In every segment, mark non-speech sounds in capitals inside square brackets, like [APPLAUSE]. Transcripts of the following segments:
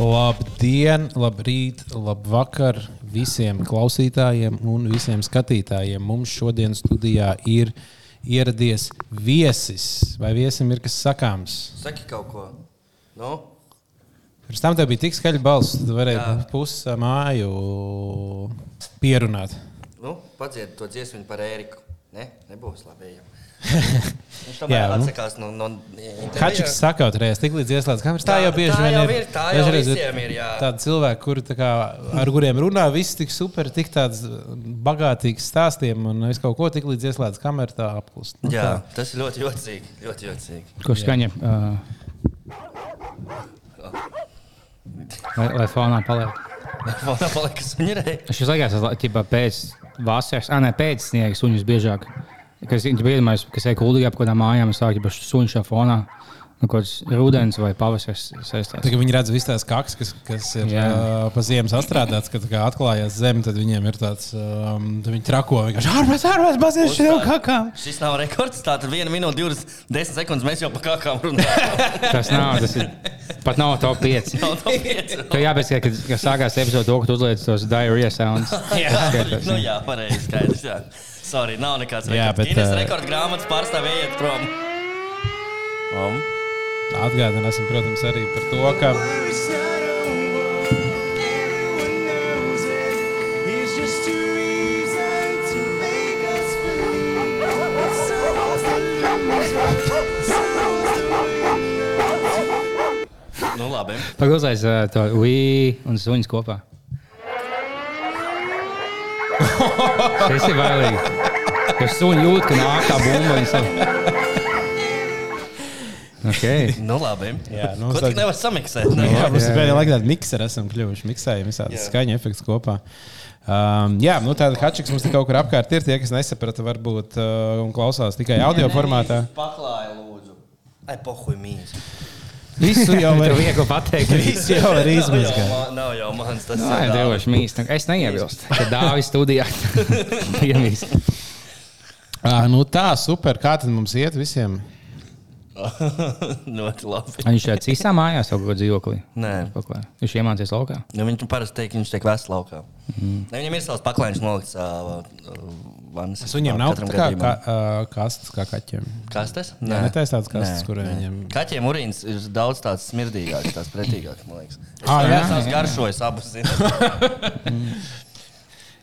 Labdien, labrīt, labvakar visiem klausītājiem un visiem skatītājiem. Mums šodien studijā ir ieradies viesis. Vai viesim ir kas sakāms? Saki kaut ko. Nu? Pirms tam tev bija tik skaļa balss, tu varēji pusi māju pierunāt. Nu, padzied to dziesmu par Ēriku. Ne, nebūs labi. ejam. Viņš Jā, tomēr nu. atsakās no, no intervijas. Hačiks sakautrējas tik līdz ieslēdz kameras. Tā Tā- jau bieži tā vien jau ir. tā jau Dažreiz visiem ir, jā. Tādi cilvēki, kuri, tā kā, ar kuriem runā, viss tik super, tik tāds bagātīgs stāstiem un es kaut ko tik līdz ieslēdz kameru, tā apklust. Nu, Jā, tā. tas ir ļoti jocīgi. Ļoti jocīgi. Ko skaņa? Uh, lai, lai fonā paliek. Fonā palika suņurē. Šis laikās ir pēc vasaras, ah, ne pēc sniega suņus biežāk. Kas ir iedomājies, kas ir kuldīgi ap kādām mājām, un sāk jau suņu šā fonā. Nu, kaut kāds rudens vai pavasaris saistās. Tā, viņi redz visas tās kakas, kas, kas ir Jā. uh, pa ziemas astrādāts, kad tā atklājās zeme, tad viņiem ir tāds, um, tad viņi trako vienkārši ārpus, ārpus, bazies šiem kakām. Šis nav rekords. Tātad 1 minūte, 20 sekundes mēs jau pa kakām runājam. [LAUGHS] Tas nav, tas ir pat nav top 5. Nav tā pieci. Tev jāpēc, ka, kad sākās epizode, to, ka tu uzliec tos diarrhea sounds. [LAUGHS] Skaitās, Nu, jā, pareizi. Skaidrs. Jā. Sorry, nav nekāds Jā, rekords. bet, Guinness ā, rekords grāmatas pārstāvējiet prom. Um. Atgādināsim, protams, arī par to, ka Nu, labi. Pagulēs uh, to Wii un suņus kopā. Tas ir bailīgi. Kad suņi jūt, ka nāk tā bumba. Okay. Nu, labi. Jā, nu, Ko tad- tik nevar samiksēt? Ne? Jā, mums pēdējā jā. laikā tāda miksera, esam kļuvuši miksējumi, visādi skaņa efekts kopā. Um, jā, nu tāda hačiks mums kaut kur apkārt ir. Tie, kas nesaprata, varbūt uh, un klausās tikai audio formātā. Paklāja, lūdzu. Ai, pohuj, mīs. Visu jau var, viegli pateikt. visu jau var Nav jau, izmazgāt. ma- nav jau mans tas. Nē, ir devoši mīst. Es neiebilstu. Kad dāvis studijā. [LAUGHS] Piemīs. Uh, nu tā, super. Kā tad mums iet visiem? [LAUGHS] Ļoti labi. Viņš šeit cīsā mājās kaut ko dzīvoklī. Nē. Paklāja. Viņš iemācījās laukā. Nu, viņš parasti teikt, viņš tiek vests laukā. Mm. Ne, viņam ir savs paklājiņš nolikts uh, vannas. Viņiem nav tā kā, kā kastes, kā kaķiem. Kastes? Nē, netaisa tādas kastes, Nē, kur nē. viņiem- Kaķiem urīns ir daudz tāds smirdīgāks, tāds pretīgāks, man liekas. Es ah, jā, tās garšojas abas. [LAUGHS]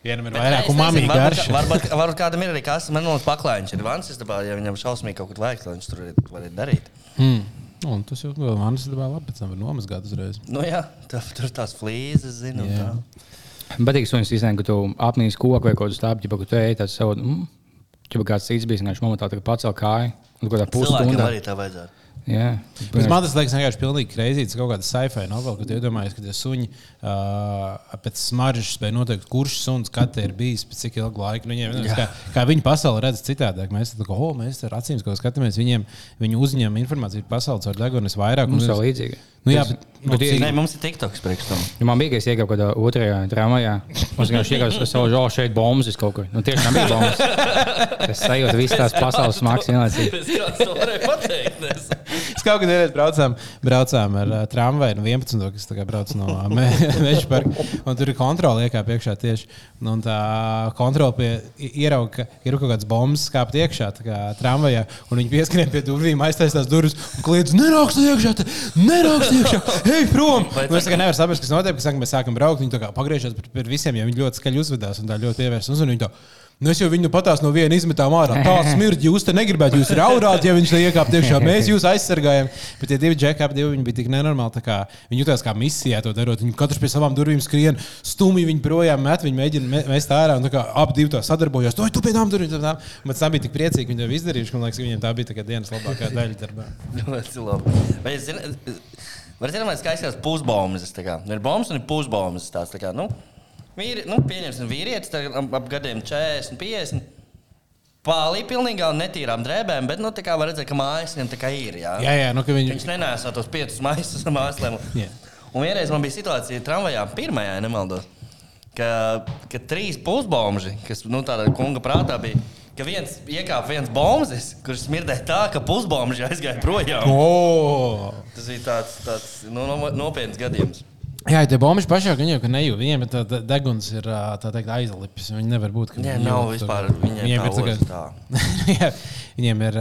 Vienam ir Bet vairāk es un mamīgi nezinu, garš. Varbūt, varbūt, kādam ir arī kas, man liekas, paklājiņš ir vans, istabā, ja viņam šausmīgi kaut kur vajag, tad viņš tur var- var darīt. Mm. Un tas jau ir manas dabā labi, pēc tam var nomazgāt uzreiz. Nu jā, tur, tur tās flīzes, zinu. Jā. tā. Bet tik suņus izsēņ, ka tu apnīsi koku vai kaut kādu stābu, ja tu ej tāds savu. Mm, Čipa kāds cits bija, viņš momentā tā kā pacēla kāju. Un kaut kādā pusstundā. arī tā vajadzētu. Jā. Bet man tas liekas vienkārši pilnīgi kreizīts. Kaut kāda sci-fi novela, kad iedomājies, ka tie suņi uh, pēc smaržas spēja noteikt, kurš suns katē ir bijis pēc cik ilga laika. Nu, Viņiem, kā, kā viņi pasauli redz citādāk. Mēs, tā, kā, oh, mēs ar acīm skatāmies, viņiem viņi uzņem informāciju par pasauli caur degunis vairāk. Mums un mēs- līdzīgi. Nu, jā, bet, nu, bet cik- Nē, mums ir TikToks priekš tam. Ja man bija, ka es iekāpu kaut kādā otrajā drāmā, un viņš iekāpa savu žogu šeit, bombas kaut kur. Nu, tiešām bija bombas. Es sajūtu visas tās pasaules smagas vienlaicīgi. Es to varēju pateikt. Es- Es kaut kādā veidā braucām, braucām ar uh, tramvaju no 11. kas kā brauc no [LAUGHS] Meža parka. un Tur ir kontrole iekāp iekšā tieši. Nu, Un tā kontrole pie ierauga, ka ir kaut kāds bombas kāpt iekšā kā tramvajā. Un viņi pieskrien pie durvīm, aiztaisās durvis un kliedz, nenāks iekšā, te, nenāks iekšā, ej prom! Tā- tā kā nevaram saprast, kas notiek, kad mēs sākam braukt. Viņi tā kā pagriežas pret visiem, ja viņi ļoti skaļi uzvedās un tā ļoti pievērst uzmanību. Nu, es jau viņu patās no viena izmetām ārā. Tā smird, jūs te negribētu, jūs raudāt, ja viņš te iekāp iekšā. [LAUGHS] Mēs jūs aizsargājam. Bet tie divi džekāpi, divi viņi bija tik nenormāli. Kā, viņi jutās kā misijā to darot. Viņi katrs pie savām durvīm skrien, stumji viņi projām met, viņi mēģina me- mest ārā. Un kā abi divi tā sadarbojās. Tu, tu pie tām durvīm. tā, tā. Bet tas bija tik priecīgi, viņi to izdarījuši. ka Man liekas, ka viņiem tā bija tā dienas labākā daļa darbā. [LAUGHS] Ļoti labi. Vai jūs zināt, var zināt, kā izskatās pusbombas? tā kā? Ir bombas un ir pusbombas. Tās, tā kā, nu, vīri, nu, pieņemsim, vīrietis ap, gadiem 40, 50. Pālī pilnīgā un netīrām drēbēm, bet, nu, tā kā var redzēt, ka mājas viņam tā kā ir. Jā, Jā, jā, nu, ka viņi. Viņš nenēsā tos piecus maisus ar. [LAUGHS] Jā. Un vienreiz man bija situācija tramvajā, pirmajā, ja nemaldos, ka, ka trīs pusbomži, kas nu, tādā kunga prātā bija, ka viens iekāpa viens bombas, kurš smirdēja tā, ka pusbombas aizgāja projām. Oh! Tas bija tāds, tāds nu, no, nopietns gadījums. Jā, tie bombiņi pašā gan jau nejūt. Viņiem ir tā, deguns ir teikt aizlipis. Viņi nevar būt. ka Nē, nav jūt vispār. Viņiem, Viņiem tā ir tā. [LAUGHS] Jā, Viņiem ir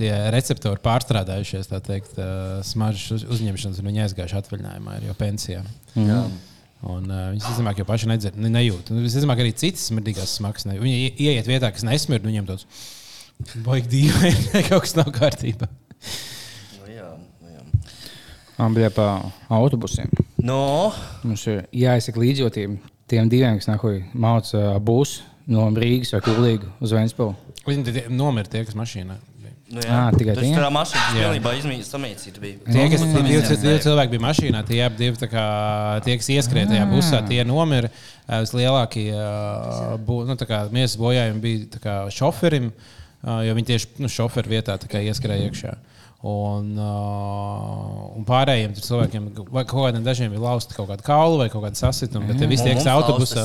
tie receptori pārstrādājušies, tā teikt, smaržas uz, uzņemšanas, un viņi aizgājuši atvaļinājumā, ir jau pensijā. Jā. Un, uh, viņi visticamāk jau paši nedzer, ne, nejūt. Un Visticamāk, arī citas smirdīgās smagas. Viņi ie- ieiet vietā, kas nesmird, viņiem tāds baigi dīvaini, [LAUGHS] kaut kas nav kārtībā. Nu, jā, nu, jā. Man bija pa autobusiem. No, Mums ir jāizsaka līdzjūtība tiem diviem, kas nākuj mācā būs no Rīgas vai Kulīgas uz Vēnspilsnu. Viņi tie- nomira tie, kas mašīnā. nu, jā. Ā, tikai tie? tā mašīna Jā. pilnībā samīcīta bija. Tie, kas Mm. divi, divi, cilvēki bija mašīnā, tie abi divi, tā kā, tie, kas ieskrēja tajā busā, tie nomira. Vislielākie nu, miesas bojājumi bija kā šoferim, jo viņi tieši nu, šoferu vietā ieskrēja iekšā. Un, uh, un pārējiem tur cilvēkiem, vai kaut kādiem dažiem bija lausta kaut kāda kaula vai kaut kāda sasituma, bet tie visi tie, kas autobusā.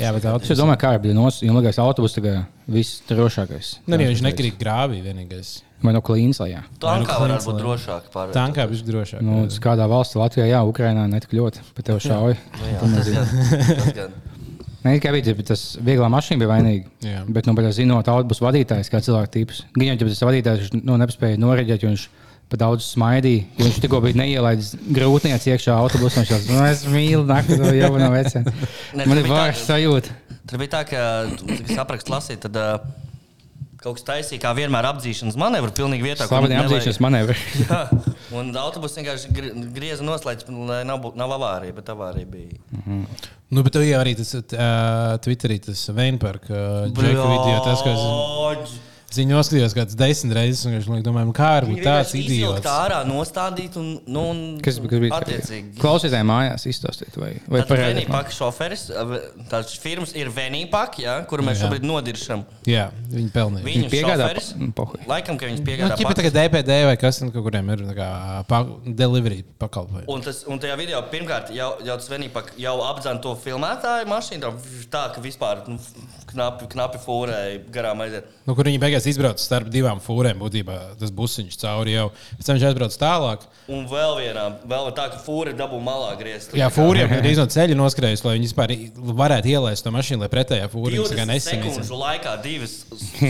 Jā, bet Es domāju, kā bija nos- ilgākais autobus, tagad viss drošākais. Nu, arī viņš nekrīt grāvī vienīgais. Vai no Klīnas. Tankā Vai nu varētu būt drošāk. pārvietot. Tankā bija drošāk. Nu, kādā valstī, Latvijā, jā, Ukrainā netik ļoti, bet tev šauja. Nu, jā, [LAUGHS] Nē, kā bija, tas vieglā mašīna bija vainīga. Jā. Bet, nu, es zinot, autobusu vadītājs, kā cilvēka tips. Gan jau tas vadītājs nu, nespēja noreģēt, jo viņš pa daudz smaidīja. jo Viņš tikko bija neielaidis grūtniecības iekšā autobusā. Viņš teica, nu, es mīlu nakti, to jau nav vecā. Ne, Man ir vārds sajūta. Tur bija tā, ka, kad aprakst lasīt, tad uh, kaut kas taisīja, kā vienmēr apdzīšanas manevru, pilnīgi vietā. apzīšanas manevri. Jā, un autobus vienkārši gri- grieza noslēdz, lai nav, nav avārija, bet avārija bija. Nu, bet tev jau arī tas uh, Twitterī, tas Veinpark uh, džeka video, tas, ko es! Viņu noskatījos kāds desmit reizes, un viņš domāja, nu, kā var būt Viņi tāds idiots. ārā, nostādīt un, nu, un Kas, kas bija attiecīgi. Klausītājiem mājās izstāstīt, vai, vai parādīt? Venīpaka šoferis, tāds firmas ir Venīpaka, ja, kuru mēs Jā. šobrīd nodiršam. Jā, viņi pelnīja. Viņu piegādā šoferis, nu, laikam, ka viņas Nu, piegādā. ķipa pats. tagad DPD vai kas, nu, kaut kuriem ir tā kā pa, delivery pakalpojumi. Un, tas, un tajā video pirmkārt jau, jau tas Venīpaka jau apdzēna to filmētāju mašīnu, tā- tā ka vispār nu, knapi, knapi fūrēja garām aiziet. Nu, kur viņi beigās izbrauca starp divām fūrēm, būtībā tas busiņš cauri jau. Pēc tam viņš aizbrauca tālāk. Un vēl vienā, vēl tā, ka fūri dabū malā griezt. Jā, fūriem ir no ceļa noskrējis, lai viņi vispār varētu ielaist to mašīnu, lai pretējā fūrī 20 nesamīca. sekundžu laikā divas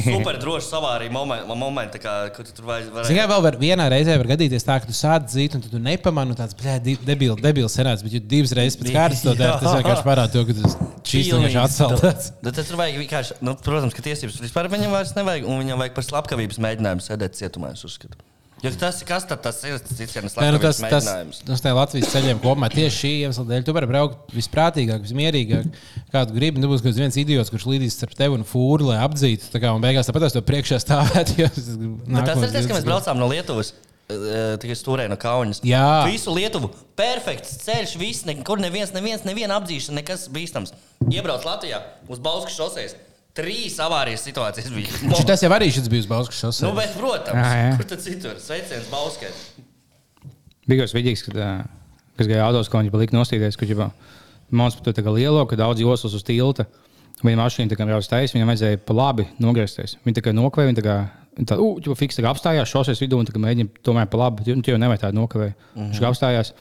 super drošas avārijas momenti, momenti kā, kur tu tur vajag. Ziniet, vēl var, vienā reizē var gadīties tā, ka tu sāc dzīt, un tu, tu nepamani, tāds debils, debils senāts, bet ja divas reizes pēc kārtas to dara, tas vienkārši parāda to, ka tas šīs vienkārši atsaldēts. Bet tas tur vajag vienkārši, nu, protams, ka tiesības vispār viņam vairs nevajag, un viņam vajag par slepkavības mēģinājumu sēdēt cietumā, es uzskatu. Jo tas ir kas tad tas ir? Tas ir Nē, nu, tas, slepkavības tas, mēģinājums. tas tā Latvijas ceļiem kopumā tieši šī iemesla dēļ. Tu vari braukt visprātīgāk, vismierīgāk, kā tu gribi. Nebūs kaut viens idiots, kurš līdīs starp tevi un fūri, lai apdzītu. Tā kā un beigās tāpat es to priekšā stāvētu. [LAUGHS] Bet tas ir tas, ka mēs braucām no Lietuvas. eh, Tikai stūrē no Kaunas. Jā. Visu Lietuvu. Perfekts ceļš, viss, nekur neviens, neviens, neviena apdzīšana, nekas bīstams. Iebrauc Latvijā uz Bauskas šoseis. Trīs avārijas situācijas bija. [LAUGHS] Šis tas jau arī bija uz Bauskas šosei. Nu, bet, protams, Jā, jā. kur tad citur? Sveiciens Bauskai. Bija kas vidīgs, kad, kas gāja autos, ko viņi palika nostīties, kur jau mācās par to tā kā lielo, ka daudz joslas uz tilta. Viņa mašīna kā brauc taisa, viņam vajadzēja pa labi nogriezties. Viņa tā kā nokavē, viņa tā kā, viņa tā, uh, jau fiks tā kā apstājās šoseis vidū un mēģina tomēr pa labi, bet nu, tie jau nevajag tādu nokavēt. Mm -hmm. Viņš apstājās,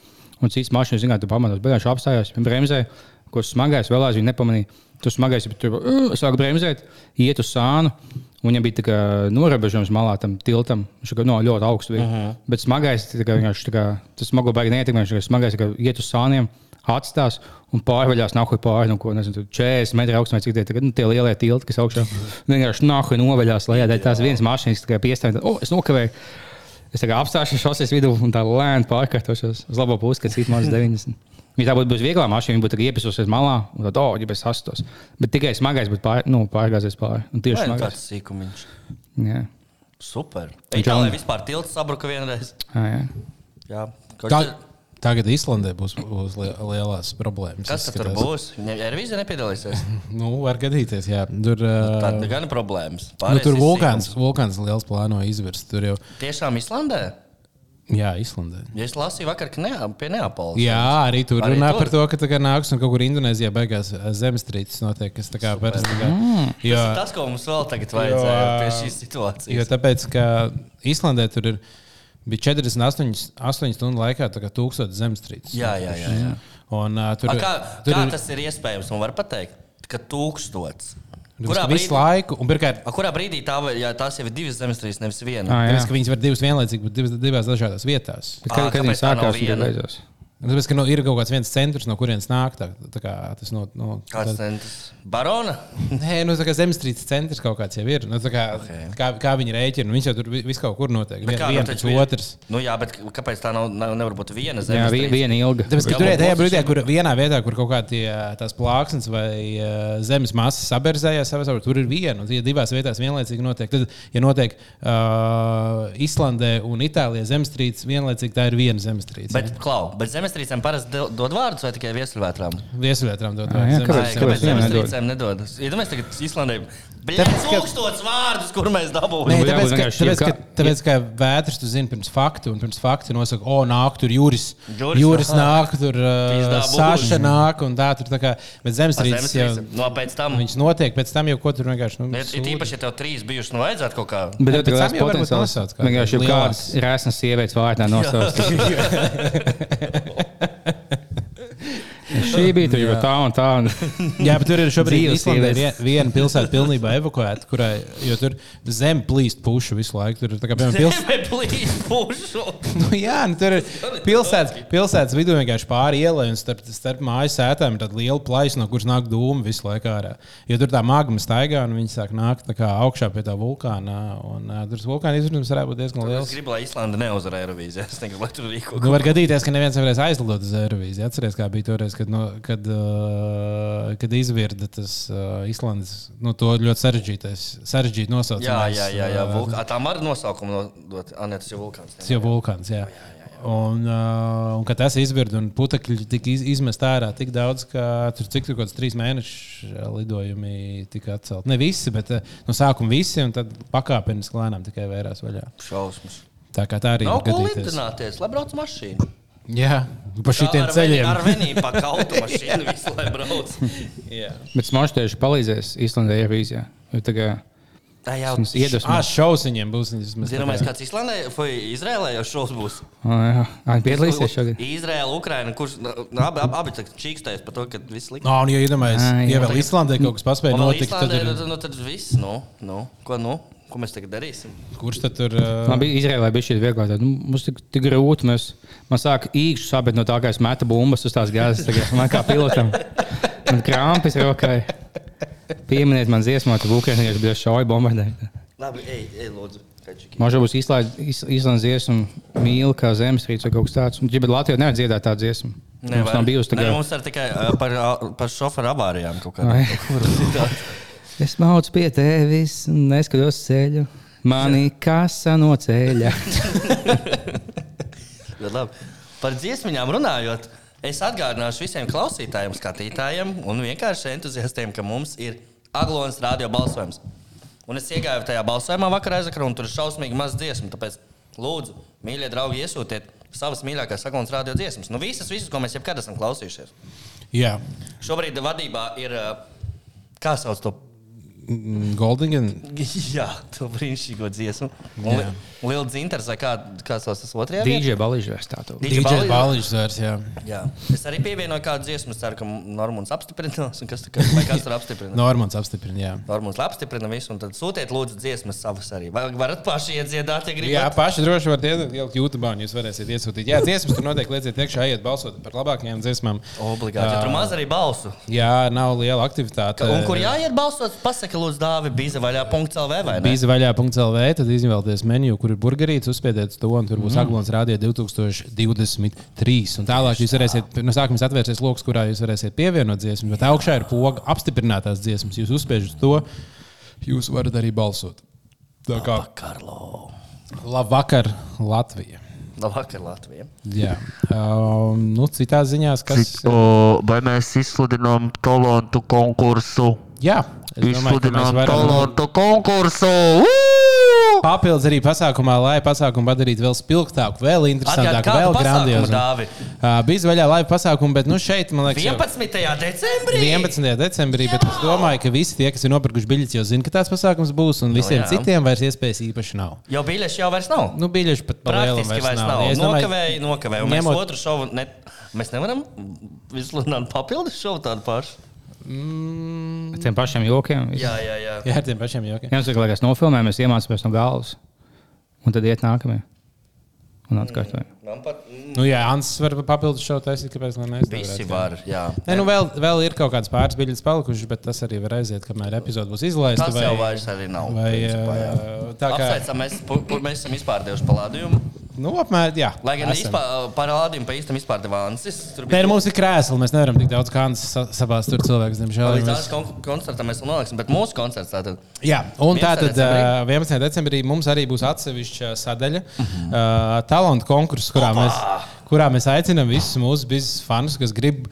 un cits mašīnas, zināt, tu pamatos, beigās viņš apstājās, viņa bremzē, ko smagais vēl aizvien nepamanīja. Tu smagais, bet tur uh, sāk bremzēt, iet uz sānu. Un viņam bija tā norobežojums malā tam tiltam. Viņš kā, no, ļoti augsts bija. Uh -huh. Bet smagais, tā kā, vienkārši tā kā, tas smago baigi neietekmē. Viņš smagais tā kā, iet uz sāniem, atstās un pārvaļās nahuj pāri, nu, ko nezinu, tur 40 metru augstumā, cik tie, tā, kā, nu, tie lielie tilti, kas augšā. Vienkārši nahuj novaļās lejā, dēļ tās vienas mašīnas, kā piestāvja. O, es nokavēju. Es tā apstāšos šosies vidū un tā lēni pārkārtošos uz labo pusi, kad cits mazs 90. Viņa tā būtu bijusi vieglā mašīna, viņa būtu iepisusies malā un tad, oh, ja es sastos. Bet tikai smagais būtu pār, nu, pārgāzies pāri. Un tieši Vai nu smagais. tāds sīkumiņš? Jā. Super. Itālijā vispār tilts sabruka vienreiz. Ah, jā. Jā. Kaut Tā, tagad Islandē būs, būs lie- lielās problēmas. Kas tur būs? Ar vīzu nepiedalīsies. [LAUGHS] Nu, var gadīties, jā. Tur, uh, gan ir problēmas. nu, Pārējais tur ir vulkāns, vulkāns liels plāno izvirst. Tur jau Tiešām Islandē? Jā, Islandē. Ja es lasīju vakar, ka neā, pie Neapolis. Jā, arī tur Arī runā tur? par to, ka tā kā nāks un kaut kur Indonēzijā beigās eh, zemestrīces notiek. kas tā kā parasti kā- Mm. Jo, Tas ir tas, ko mums vēl tagad vajadzēja Jo- pie šīs situācijas. jo tāpēc, ka Islandē tur ir, bija 48 8 stundu laikā tā kā tūkstoši zemestrīces. Jā, jā, jā. jā. Un, uh, tur, A, kā, tur kā ir tas ir iespējams? Man var pateikt, ka tūkstots. Kurā Kurā visu brīdī, laiku, un pirmkārt, a, kurā brīdī tā, jā, tās jau ir divas zemestrīces, nevis viena? Ah, jā. tāpēc, ka viņas var divas vienlaicīgi būt divas, divās dažādās vietās. Bet Kad, kad viņi kāpēc tā nav sākās, tad beidzās. Tāpēc, ka nu, ir kaut kāds viens centrs, no kurienes nāk tā, tā kā, tas no, no, Kāds tā, centrs? Barona? [LAUGHS] Nē, nu, tā kā zemestrīces centrs kaut kāds jau ir. Nu, tā kā, okay. kā, kā viņi rēķina, viņš jau tur vi- viss kaut kur notiek. Vien, kā, nu, viens taču pēc vien- otrs. Nu, jā, bet kāpēc tā nav, nav, nevar būt viena Jā, vi- zemestrīce? viena ilga. Tāpēc, ka Jā, tur ir tajā brīdī, taču- kur vienā vietā, kur kaut kāda tās plāksnes vai uh, zemes masas saberzējās, savā starpā, tur ir viena. Un, ja divās vietās vienlaicīgi notiek, tad, ja notiek uh, Islandē un Itālijā zemestrīce, vienlaicīgi tā ir viena zemestrīce. Bet, klau, bet zemestrīcēm parasti do- dod vārdus vai tikai viesulvētrām? Viesuļvētrām dod Ā, jā, vārdu kāpēc? Zemestrīcēm nedod? Iedomājieties, tagad Islandē Tāpēc, ka- tūkstots vārdus, kur mēs Nē, dabūjām. jābūt tāpēc, ka, tāpēc, ka, tāpēc, ka vētras tu zini pirms faktu, un pirms faktu nosaka, o, nāk tur jūras. Juris Jūras nāk. tur uh, būs. nāk, un tā tur tā kā. Bet zemestrīces jau. No pēc tam. Viņas notiek, pēc tam jau ko tur vienkārši. Nu, Ir sūdi. īpaši, ja tev trīs bijuši, nu vajadzētu kaut kā. Bet Nē, ir jau varbūt potenciāls. nosauc Vienkārši jau kādas rēsnas sievietes vārdā [LAUGHS] nosaukt. [LAUGHS] [LAUGHS] Šī bija tur jau tā un tā. Un... Jā, bet tur ir šobrīd vien- viena pilsēta pilnībā evakuēta, kurai, jo tur zem plīst pušu visu laiku. Tur ir piemēram pils... Plīs, pušu. nu, jā, nu, tur ir pilsētas, pilsētas vidū vienkārši pāri ielai un starp, starp mājas sētām ir tāda liela plaisa, no kuras nāk dūma visu laiku ārā. Jo tur tā magma staigā un viņi sāk nākt tā kā augšā pie tā vulkāna. Un, uh, tur tas vulkāna izvirzums varētu būt diezgan Es liels. gribu, lai Islanda neuzvarētu Eirovīziju. Es negribu, lai tur rīko. Nu, var gadīties, ka neviens nevarēs aizlidot uz Eirovīziju. Atcerieties, kā bija toreiz, kad, no, kad, uh, kad izvirda tas uh, Islandes nu, to ļoti sarežģītais, sarežģīti nosaucamais. Jā, jā, jā. jā. uh, Vulk... A, Tā var nosaukumu nodot. Ah, nē, tas jau vulkāns. Tas ir vulkāns. Jā. Un, uh, un kad tas izvirda un putekļi tika iz, izmest ārā tik daudz, ka tur cik tur kaut kāds trīs mēnešu lidojumi tika atcelt. Ne visi, bet uh, no sākuma visi, un tad pakāpeniski lēnām tikai vērās vaļā. Šausmas. Tā kā tā arī Nav ir ko gadīties. lidināties, lai brauc mašīna. Jā, pa šitiem Ar ceļiem. Ar vienību pa [LAUGHS] kautu mašīnu visu, lai brauc. Jā. Bet smags tieši palīdzēs Islandē Eirovīzijā. Jo tā jau mums iedvesmo. Ah, šaus viņiem būs. Zināmais, kāds Islandē vai Izrēlē jau šovs būs. Ā, jā. Ā, Piedalīsies šogad. Izraela, Ukraina, kurš nu, abi, abi, abi čīkstēs par to, ka viss liks. Nā, un, ja jā. ja vēl Islandē kaut kas paspēja notikt, tad ir, nu, nu, tad viss, nu, nu, ko, nu, ko mēs tagad darīsim? kurš tad tur uh, Man bija Izraēlā bija šī vieglāk. Nu, mums tik, tik grūti. Mēs, man sāk īkšķi sabēt no tā, kā es metu bumbas uz tās gāzes. Tagad Man kā pilotam. Man krāpjas rokai. Pieminiet man dziesmu, ka Ukraiņieši bija šauja bombardēt. Labi, ej, ej, lūdzu. Man būs izslēgts dziesmu, mīl kā zemestrīce vai kaut kas tāds. Bet Latvijā nevar dziedāt tādu dziesmu. Mums nav bijusi tāda. mums ir tikai ā, par, par šoferu avārijām kaut Ai. Es maucu pie tevis un neskatos ceļu. Mani kasa no ceļa. [LAUGHS] Par dziesmām runājot, es atgādināšu visiem klausītājiem, skatītājiem un vienkārši entuziastiem, ka mums ir Aglons radio balsojums. Un es iegāju tajā balsojumā vakarā aizvakarā, un tur ir šausmīgi maz dziesmu. Tāpēc, lūdzu, mīļie draugi, iesūtiet savas mīļākās Aglons radio dziesmas. Nu, visas, visas, ko mēs jebkad esam klausījušies. jā, Šobrīd vadībā ir. ā, Kā sauc to? Goldingen. [LAUGHS] Jā, to brīnišķīgo dziesmu. Jā. Liela dzintars, vai kā, kā sauc tas otrajā? DJ Balīžs tā to. DJ zvērs, jā. Jā. Es arī pievienoju kādu dziesmu, es ceru, ka Normons apstiprinās. un Kas, vai kas tur apstiprina? Normans apstiprina, jā. Normons apstiprina visu, un tad sūtiet lūdzu dziesmas savas arī. Vai varat paši iedziedāt, ja Jā, gribat? paši droši varat ielikt YouTube, un jūs varēsiet iesūtīt. Jā, dziesmas tur noteikti lieciet iekšā, iet balsot par labākajām dziesmām. Obligāti. Ja tur maz arī balsu. Jā, nav liela aktivitāte. Un kur jāiet balsot, pasaka, lūdzu, dāvi bīzavaļā.lv vai ne? Bija vaļā.lv, tad izvēlieties menu, kur ir burgerītis, uzspiediet to, un tur būs mm. Aglons Rādio 2023. Un tālāk jūs varēsiet, no sākuma atvērsies lokus, kurā jūs varēsiet pievienot dziesmu, bet augšā ir poga apstiprinātās dziesmas. Jūs uzspiežat to, jūs varat arī balsot. Tā kā Karlo. labvakar, Latvija. Labvakar, Latvija. Jā, um, nu, citās ziņās, kas. O, Vai mēs izsludinām talantu konkursu? Jā, varam. talantu konkursu! Uu! Papildus arī pasākumā, lai pasākumu padarītu vēl spilgtāku, vēl interesantāku, vēl grandiozu. Dāvi? Bija vaļā laiva pasākumu, bet nu šeit, man liekas, jau 11. decembrī. 11. decembrī, bet es domāju, ka visi tie, kas ir nopirkuši biļetes, jau zina, ka tāds pasākums būs, un visiem jā. citiem vairs iespējas īpaši nav. Jau biļešu jau vairs nav. Nu, biļešu pat Praktiski vairs nav. Domāju, Nokavēja, nokavēja. Un mēs ņemot- otru šovu. Ne... Mēs nevaram izsludināt papildus šovu tādu pašu. Mm, Tiem pašiem jokiem. Jā, jā, jā. Jā, ar tiem pašiem jokiem. Jā, tas liekas, nofilmē, mēs iemācāmies no galvas. Un tad iet nākamie. Un atkārtojam. Man pat mm, Nu, jā, Ants var papildus šo taisīt, kāpēc gan mēs visi var. Jā. Nē, nu vēl, vēl ir kaut kādas pāris biļetes palikušas, bet tas arī var aiziet, kamēr epizode būs izlaista. Tas jau vairs arī nav. vai, principā, jā. tā kā, Apsveicam, mēs, mēs esam izpārdējuši palādījumu. Nu, apmēram, jā. Lai gan esam. parādījumu pa īstam izpārdeva Ansis. Tur Nē, nu, mums ir krēsli, mēs nevaram tik daudz kādas sabās tur cilvēks, diemžēl. Līdz Mēs... kon koncertam mēs vēl noliksim, bet mūsu koncerts tātad. Jā, un 11. tā tad decembrī. 11. decembrī mums arī būs atsevišķa sadaļa, uh, talantu konkurss, kurā mēs, kurā mēs aicinām visus mūsu biznesa fanus, kas grib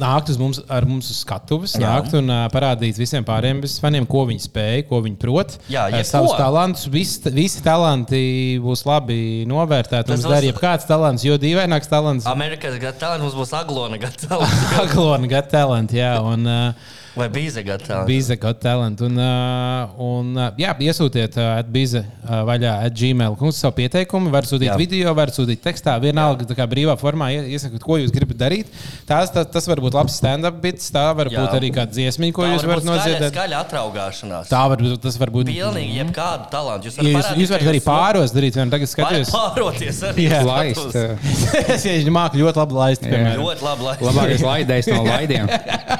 nākt uz mums, ar mums uz skatuves, Jā. nākt un uh, parādīt visiem pārējiem faniem, ko viņi spēj, ko viņi prot. Jā, jebko. savus talantus. Visi, visi talanti būs labi novērtēti. Tas Mums būs- dar jebkāds talants, jo dīvaināks talants. Amerikas gatavs, mums būs aglona gatava. [LAUGHS] Aglona got talent, jā. Un, uh, Vai bīze gatava? Bize got talent. Un, uh, un uh, jā, iesūtiet uh, uh, vaļā at gmail. Kungs savu pieteikumu, var sūtīt Jā. jā. video, var sūtīt tekstā, vienalga tā kā brīvā formā. ie- Iesakot, ko jūs gribat darīt. Tās, tas, tas var būt labs stand-up bits, tā var Jā. būt arī kāda dziesmiņa, ko Tā jūs var varat noziedēt. skaļa atraugāšanās. Tā var būt, tas var būt. Pilnīgi jebkādu talantu. Jūs jūs, parādīt, jūs varat arī pāros darīt, vien tagad skaties. pāroties arī. Jā. Laist. eh, es ja māku ļoti labi laist. Jā. piemēram. Ļoti labi. Lai... Labākais laidējs no laidiem.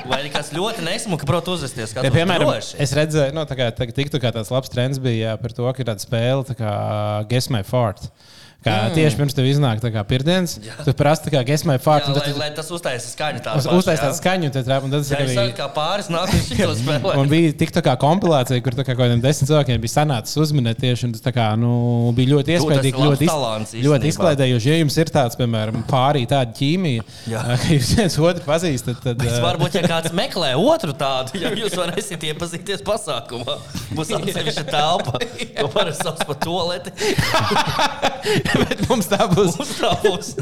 Vai arī kāds ļoti nesmuka prot uzvesties. Ja, skatos piemēram, droši. es redzēju, nu, tā kā tiktu kā tāds labs trends bija jā, par to, ka ir tāda spēle, tā kā Guess My Fart. Kā mm. Tieši pirms tam iznāk tā kā pirmdienas, tu prasa, kā. Jā, un lai, tad lai tas uztaisīs skaņu tādu. uz- uztaisīt tādu skaņu, tad, trāp- un tad tas Jā, bija. saku, kā pāris nāk uz šo [LAUGHS] spēlē. Un bija tik tā kā kompilācija, kur tā kā kaut kādiem desmit cilvēkiem bija sanācis uzminēt tieši. un tas tā Kā, nu, bija ļoti iespaidīgi, ļoti, iz, ļoti izklaidējoši. Ja jums ir tāds, piemēram, pārī tāda ķīmija, [LAUGHS] ka jūs viens otru pazīstat, tad. Ā, varbūt, ja kāds meklē otru tādu, ja [LAUGHS] jūs varēsiet iepazīties pasākumā, būs atsevišķa telpa, ko parasti sauc par toleti. [LAUGHS] Bet mums tā būs. Mums tā būs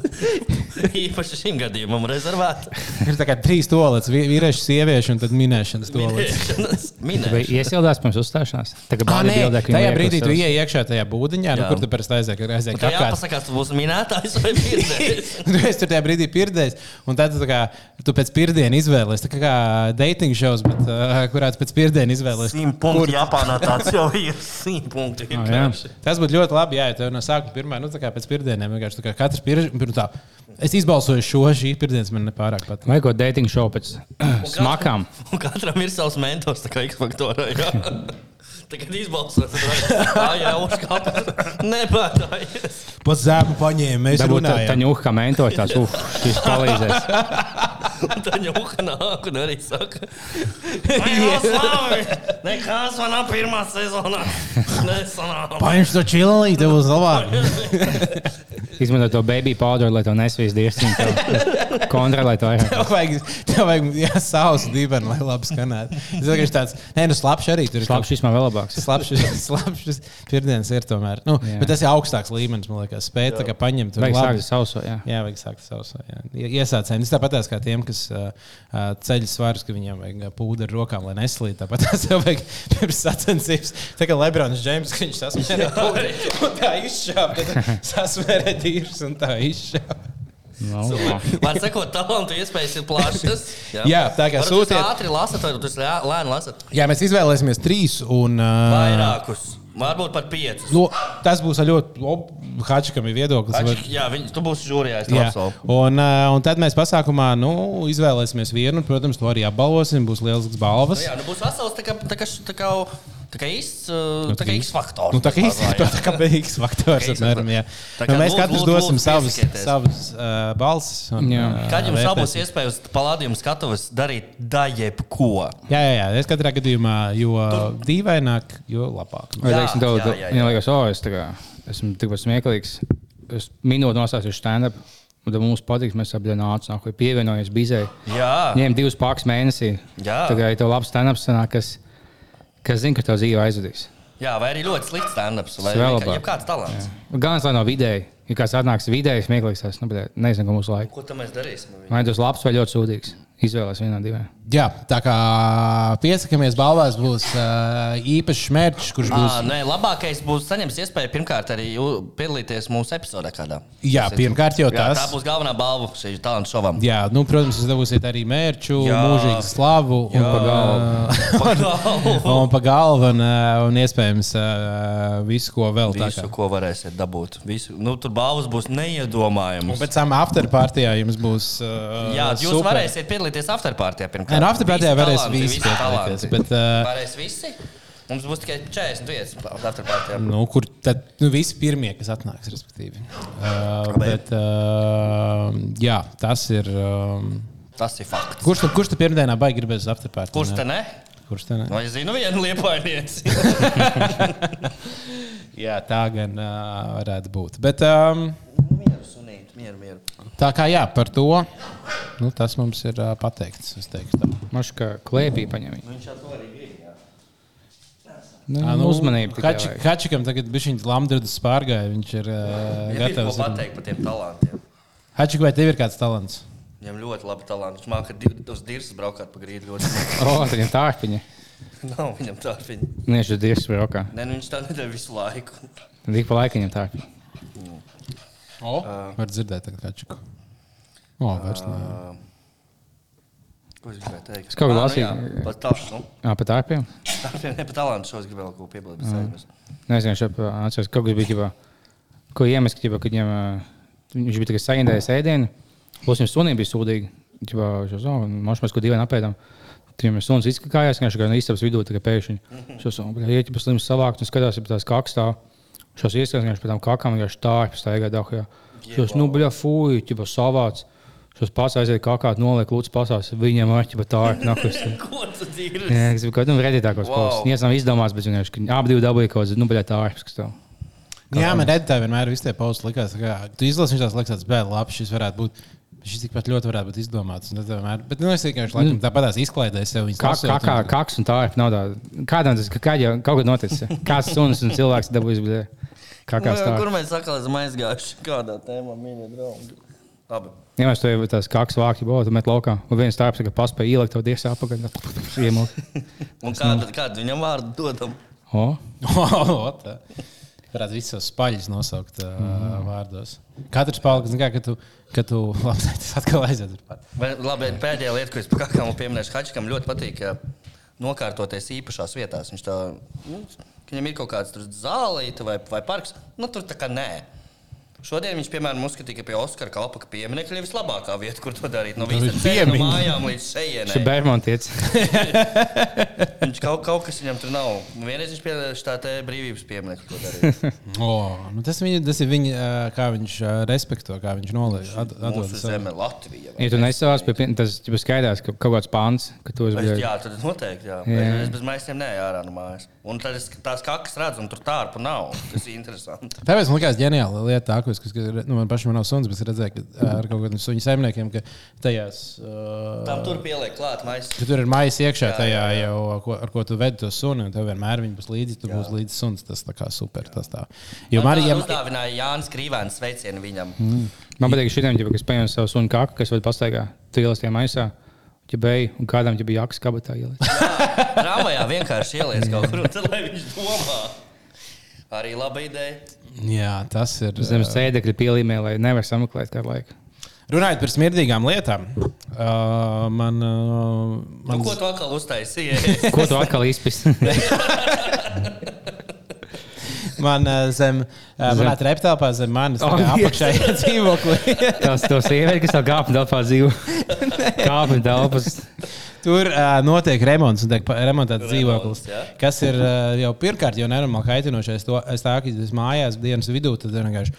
īpaši šim gadījumam rezervēta. Ir tā kā trīs toaletes, vīriešu, sieviešu un tad minēšanas toaletes. Vai Minēšanas. iesildās pirms uzstāšanās? Tā kā Ah, bāri nē, bildē, ka tajā brīdī tu ienāc iekšā tajā būdiņā, nu, Jā. kur tu parasti aizies. Aizies Tā kā jāpasakās, tu būsi minētājs vai pieredzējis. Tu [LAUGHS] esi tur tajā brīdī pieredzējis, un tad tu, tā kā, tu pēc pirmdienas izvēlējies. Tā kā, kā dating šovs, bet uh, kurā tu pēc pirmdienas izvēlējies. Simt punkti Japānā tāds jau ir. Simt. Ah, [LAUGHS] jā. vienkārši. Tas būtu ļoti labi, ja tev no sākuma pirmā, nu, kā pēc pirmdienām vienkārši tā kā katrs pirmdienas. Tā, es izbalsoju šo, šī pirmdienas man nepārāk patīk. Vai ko dating show pēc smakām? Un katram ir savs mentors, tā kā X-faktorā. jā. [LAUGHS] Tagad izbalsot, tā jau uzkāpjas. Nebēdājies. Pats zēmu paņēma, mēs Dabūt tā runājam. ņūka, kā mentoļs, tāds, uf, šis palīdzēs. Un tad jau nāk un arī saka, ka nekas manā pirmā sezonā nesanāca. Paņemšu to čilī, tev būs labāk. Izmanto to baby powder, lai to nesvīs dievs. Kontrolē to [LAUGHS] vairāk. Tev vajag, tev vajag sausu dibenu, lai labi skanētu. Es domāju, ka tāds, nē, nu slapš arī tur ir. Labi, šis man vēl labāks. Slapš, šis [LAUGHS] pirmdienas ir tomēr. Nu, Jā. bet tas ir augstāks līmenis, man liekas. Spēt tā kā paņemt. Vajag labi. sākt sauso, jā. Jā, vajag sākt sausu. Iesācēji. Tas tāpat kā tiem, kas uh, ceļ svarus, ka viņiem vajag ā, pūderu rokām, lai neslīd. Tāpat tas jau vajag pirms sacensības. Tā kā Lebrons Džeims, ka viņš sasmērē pūderi un tā izšāva, tad [LAUGHS] sasmērē dīrs un tā izšāva. No, Man sakot, talantu iespējas ir plašas. [LAUGHS] Jā, tā kā Varbūt jūs sūtiet. ātri lasat, vai jūs lē- lēni lasat? Jā, mēs izvēlēsimies trīs. Un, uh, Vairākus. Varbūt pat piecus. Nu, tas būs ļoti Hačikam ir viedoklis. Ači, Jā, viņi, tu būsi žūrijā. es tev Jā. apsolu. Un, un tad mēs pasākumā nu, izvēlēsimies vienu, un, protams, to arī apbalvosim. Būs liels balvas. Nu Jā, nu būs vesels tā kā, tā kā, tā kā, tā kā īsts, Nu, tā kā īsts faktors. Nu, tā kā īstenībā jā. tā kā beigas faktors. Apmēram, jā. Tā Nu, kā mēs lūdzu, katrs lūdzu, dosim lūdzu, savus, savus uh, balsis. Un, Jā. Kad jums vērtēsim. abos iespējas palādījumu skatuves darīt da jebko? Jā, jā, jā. Es katrā gadījumā, jo dīvaināk, jo labāk. Vai Jā, teiksim, tev, jā, jā, jā. viņam liekas, o, es tā kā esmu tikpat smieklīgs. Es minūti nostāstīšu stand-up. Un tad mums patīk, mēs abi nācām, ko pievienojamies bizē. Jā, Ņem divus pāris mēnešus. Jā. Tā kā ir labs stand-up, sanāk, kas, kas zina, ka tev dzīve aizvedīs. Jā, vai arī ļoti slikts stand-ups, vai arī kāds talants. Gan lai no vidēji. Ja kāds atnāks vidēji, smieklīgs, tas nu, nezinu, ko mūsu laika. Ko tam mēs darīsim? Vai tas labs vai ļoti sūdīgs? Izvēlēs vienā divā. Jā, tā kā piesakāmies balvās, būs uh, īpašs mērķis, kurš būs. À, nē, labākais būs saņemt iespēju pirmkārt arī piedalīties mūsu epizodē kādā. Jā, Tas ir- pirmkārt jau Jā, tas. tā būs galvenā balva šī talantu šovam. Jā, nu, protams, jūs dabūsiet arī mērķu, Jā. mūžīgu slavu un pa galvu. [LAUGHS] [LAUGHS] un pa galvu, un, un iespējams uh, visu, ko vēl tā Visu, ko varēsiet dabūt. Visu. Nu, tur balvas būs neiedomājamas. Pēc tam afterpartijā jums būs. Uh, Jā, jūs super. varēsiet piedalīties afterpartijā pirmkārt. Nē, nu, afterpartijā varēs visi piedalīties, bet, uh, Varēs visi. Mums būs tikai 40 vietas afterpartijā. Nu, kur tad nu, visi pirmie, kas atnāks, respektīvi. Uh, bet, uh, jā, tas ir. Um, Tas ir fakts. kurš tad, kurš tad pirmdienā baigi gribēs afterpartiju? Kurš te ne? Kurš te ne? Vai es zinu vienu liepainieci? [LAUGHS] Jā, tā gan uh, varētu būt. Bet um, mieru, sunīt, mieru, mieru. Tā kā jā, par to nu, tas mums ir uh, pateikts. es teiktu tā. Maš kā klēpī paņem. Nu, nu, uzmanību. vajag. Hačikam tagad bija viņa lamdrudus pārgāja. Viņš ir uh, Viņam ir ko gatavs. pateikt par tiem talantiem. Hačik, vai tev ir kāds talants? Viņam ļoti labi talanti. Viņš māca uz dirza braukāt pa grīdu ļoti. [LAUGHS] O, viņam tā ir viņa. Nav viņam tā viņa. Viņš ir dievs braukā. Nē, nu viņš tā nedara visu laiku. Tad ik pa laikam viņam tā ir. O, var dzirdēt, tagad Hačiku. O, vairs. Uh, Ko es gribēju teikt? Es kaut ko Ā, nu lasīju. jā, Pat tā, nu, Jā, pat ārpiem. tā ir ne pat talanti. Šos gribēju kaut ko piebilst. Mm. Nezinu, viņš atceros, kaut kas bija, ģibā, ko iemest, ģibā, kad viņam, viņš bija tikai saindējis ēdienu. Plus viņam sunī bija sūdīgi. Ģibā, šos, oh, maš mēs ko divi apēdām. Viņam suns izkakājās, viņš kā no istabas vidū tikai pēkšņi. Šos, oh, bļa, ieķi pa slims savākt un skatās, ja tās kakstā. Šos viņš pēc tam kakām vienkārši tā ir pastaigā dahujā. Šos, nu, bļa, fuj, ģibā, savāc. Šos pats aiziet kakāt, noliek lūdzu pasās. Viņam ar ķipa tā ir nakus. Ko tu dzīvi? Jā, tas bija kaut kāds redītākos Wow. posts. Viņš nav izdomāts, bet vienkārši abi divi dabūja kaut kādu, nu, bļa, tā ir. kas tev. Jā, man redītā vienmēr visi tie pauzi likās, ka tu izlasi viņš tās liekas, tāds bēl, labi, šis varētu būt. Šis tikpat ļoti varētu būt izdomāts. Vienmēr, bet nu, es vienkārši laikam, tāpatās izklaidēju sev. Kā, kā, kā kaks un tā ir. Nav tā. Kādam tas kā jau kaut kad noticis? Kāds suns un cilvēks dabūjis, kā kāds tā. Kur mēs atkal esam aizgājuši? Kādā tēmā, mīļie draugi? Labi. Ja mēs to jau tās kaks vāki būtu, tad met laukā. Un viens tāds, ka paspēja ielikt to apakaļ. Iemūk. Un kādu, kādu viņam vārdu dodam? O, [LAUGHS] O, tā. Varētu visus savus spaļus nosaukt uh, mm. vārdos. Katrs paliks, kā, ka tu, ka tu [LAUGHS] labi, tas atkal aiziet. Labi, pēdējā lieta, ko es kakām pieminēšu, Hačikam ļoti patīk ka nokārtoties īpašās vietās. Viņš tā, nu, viņam ir kaut kāds tur zālīte vai, vai parks. Nu, tur tā kā nē. Šodien viņš, piemēram, uzskatīja, ka pie Oskara kalpa pieminiekļa ir vislabākā vieta, kur to darīt. No Tur ir visām ceļu piemiņa. mājām līdz šejienei. ir Bērmontietis. [LAUGHS] Viņš kaut, kaut kas viņam tur nav. Vienreiz viņš pie tā te brīvības pieminiekļa to darīja. [LAUGHS] O, nu tas, viņa, tas ir viņa, kā viņš respekto, kā viņš atdod Mūsu zeme Latvija. Ja tu nesavās pie tas, jau skaidrs, ka kaut kāds pāns, ka tu esi. Es, bļa, jā, tad noteikti. Jā. Jā. Es bez maisiem neju ārā no mājas. Un tad es tās kakas redzu, un tur tārpa nav. Tas ir interesanti. [LAUGHS] Tāpēc man liekas, ģeniāla lieta, tā, ko es, kas, nu, man pašam nav suns, bet es redzēju, ka ar kaut kādiem suņu saimniekiem, ka tajās. Uh, Tam tur pieliek klāt maisa. Ka tur ir maisa iekšā Jā, tajā, jā, jā. jau, ko, ar ko tu vedi to sunu, un tev vienmēr viņi būs līdzi. Tu būsi līdzi suns. Tas tā kā super. Tas tā. Jo man arī, ja, uzdāvināja Jānis Krīvēns sveicienu viņam. Man patīk, šitiem, kas paņem savu sunu kaku, kas vēl pastaigā, ieliec tajā maisā, beig, un kādam jau bija jakas kabatā ieliec. Tramvajā vienkārši ieliec kaut kur, tad lai viņš domā. Arī laba ideja. jā, tas ir. Zem sēdekļa pielīmē, lai nevar sameklēt kādu laiku. Runājot par smirdīgām lietām, uh, man. Uh, Nu, man ko tu atkal uztaisīji? Ko tu atkal izpēti? [LAUGHS] Man uh, zem, uh, manā treptelpā zem manis Oh, ir [LAUGHS] dzīvokli. Tas to sievieti, kas tev kāpņu telpā dzīvo. Kāpņu telpas. Tur uh, notiek remonts, un tiek remontēts dzīvoklis. jā. Kas ir uh, jau pirmkārt, jau nenormāli kaitinošais. To es tā kā es mājās dienas vidū, tad vienkārši.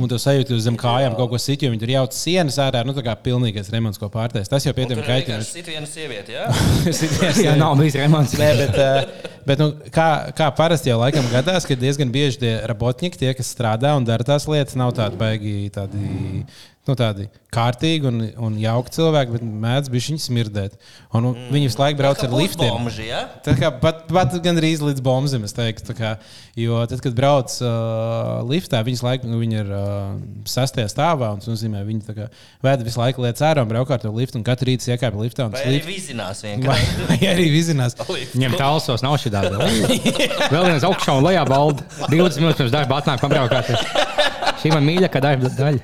Un tu sajūti uz zem kājām kaut ko situ, jo viņi tur jauc sienas ārā. Nu, tā kā pilnīgais remonts, ko pārtais. Tas jau pietiekami ir vienkārši kaitinoši. sit viena sieviete, jā? [LAUGHS] Sities, Jā, nav bijis remonts. Nē, bet, uh, bet nu, kā, kā parasti jau laikam gadās, ka diezgan bieži tie robotnieki, tie, kas strādā un dara tās lietas, nav tādi baigi tādi. Nu, tādi kārtīgi un, un jauki cilvēki, bet mēdz bija viņi smirdēt. Un, un viņi visu laiku brauc ar liftiem. Bomži, ja? Tā kā pat, pat gandrīz līdz bombzim, es teiktu. Kā, jo tad, kad brauc uh, liftā, viņas laiku, nu, viņi ir uh, sastajā stāvā. un nozīmē, viņi kā vēd visu laiku lietas ārā un brauc ar to liftu. Un katru rītu iekāpj liftā. un Vai tas arī vizinās [LAUGHS] Vai vienkārši? vai arī vizinās. [LAUGHS] Viņam tālsos nav šī tāda. [LAUGHS] Vēl viens augšā un lejā balda. 20 minūtes pirms darba atnāk pabraukāt. Šī man mīļākā darba daļa.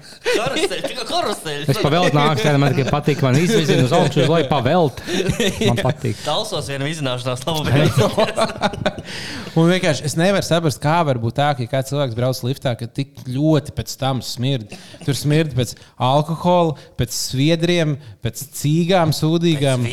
Karuseļ, tikai karuseļ. Es pavēlu nāku, tad man tikai patīk, man izvizina uz augšu, uz leju pavelt. Man patīk. Talsos viena vizināšanās labu [LAUGHS] brīdi. Un vienkārši es nevaru saprast, kā var būt tā, ka ja kāds cilvēks brauc liftā, ka tik ļoti pēc tam smird. Tur smird pēc alkohola, pēc sviedriem, pēc cīgām, sūdīgām. [LAUGHS]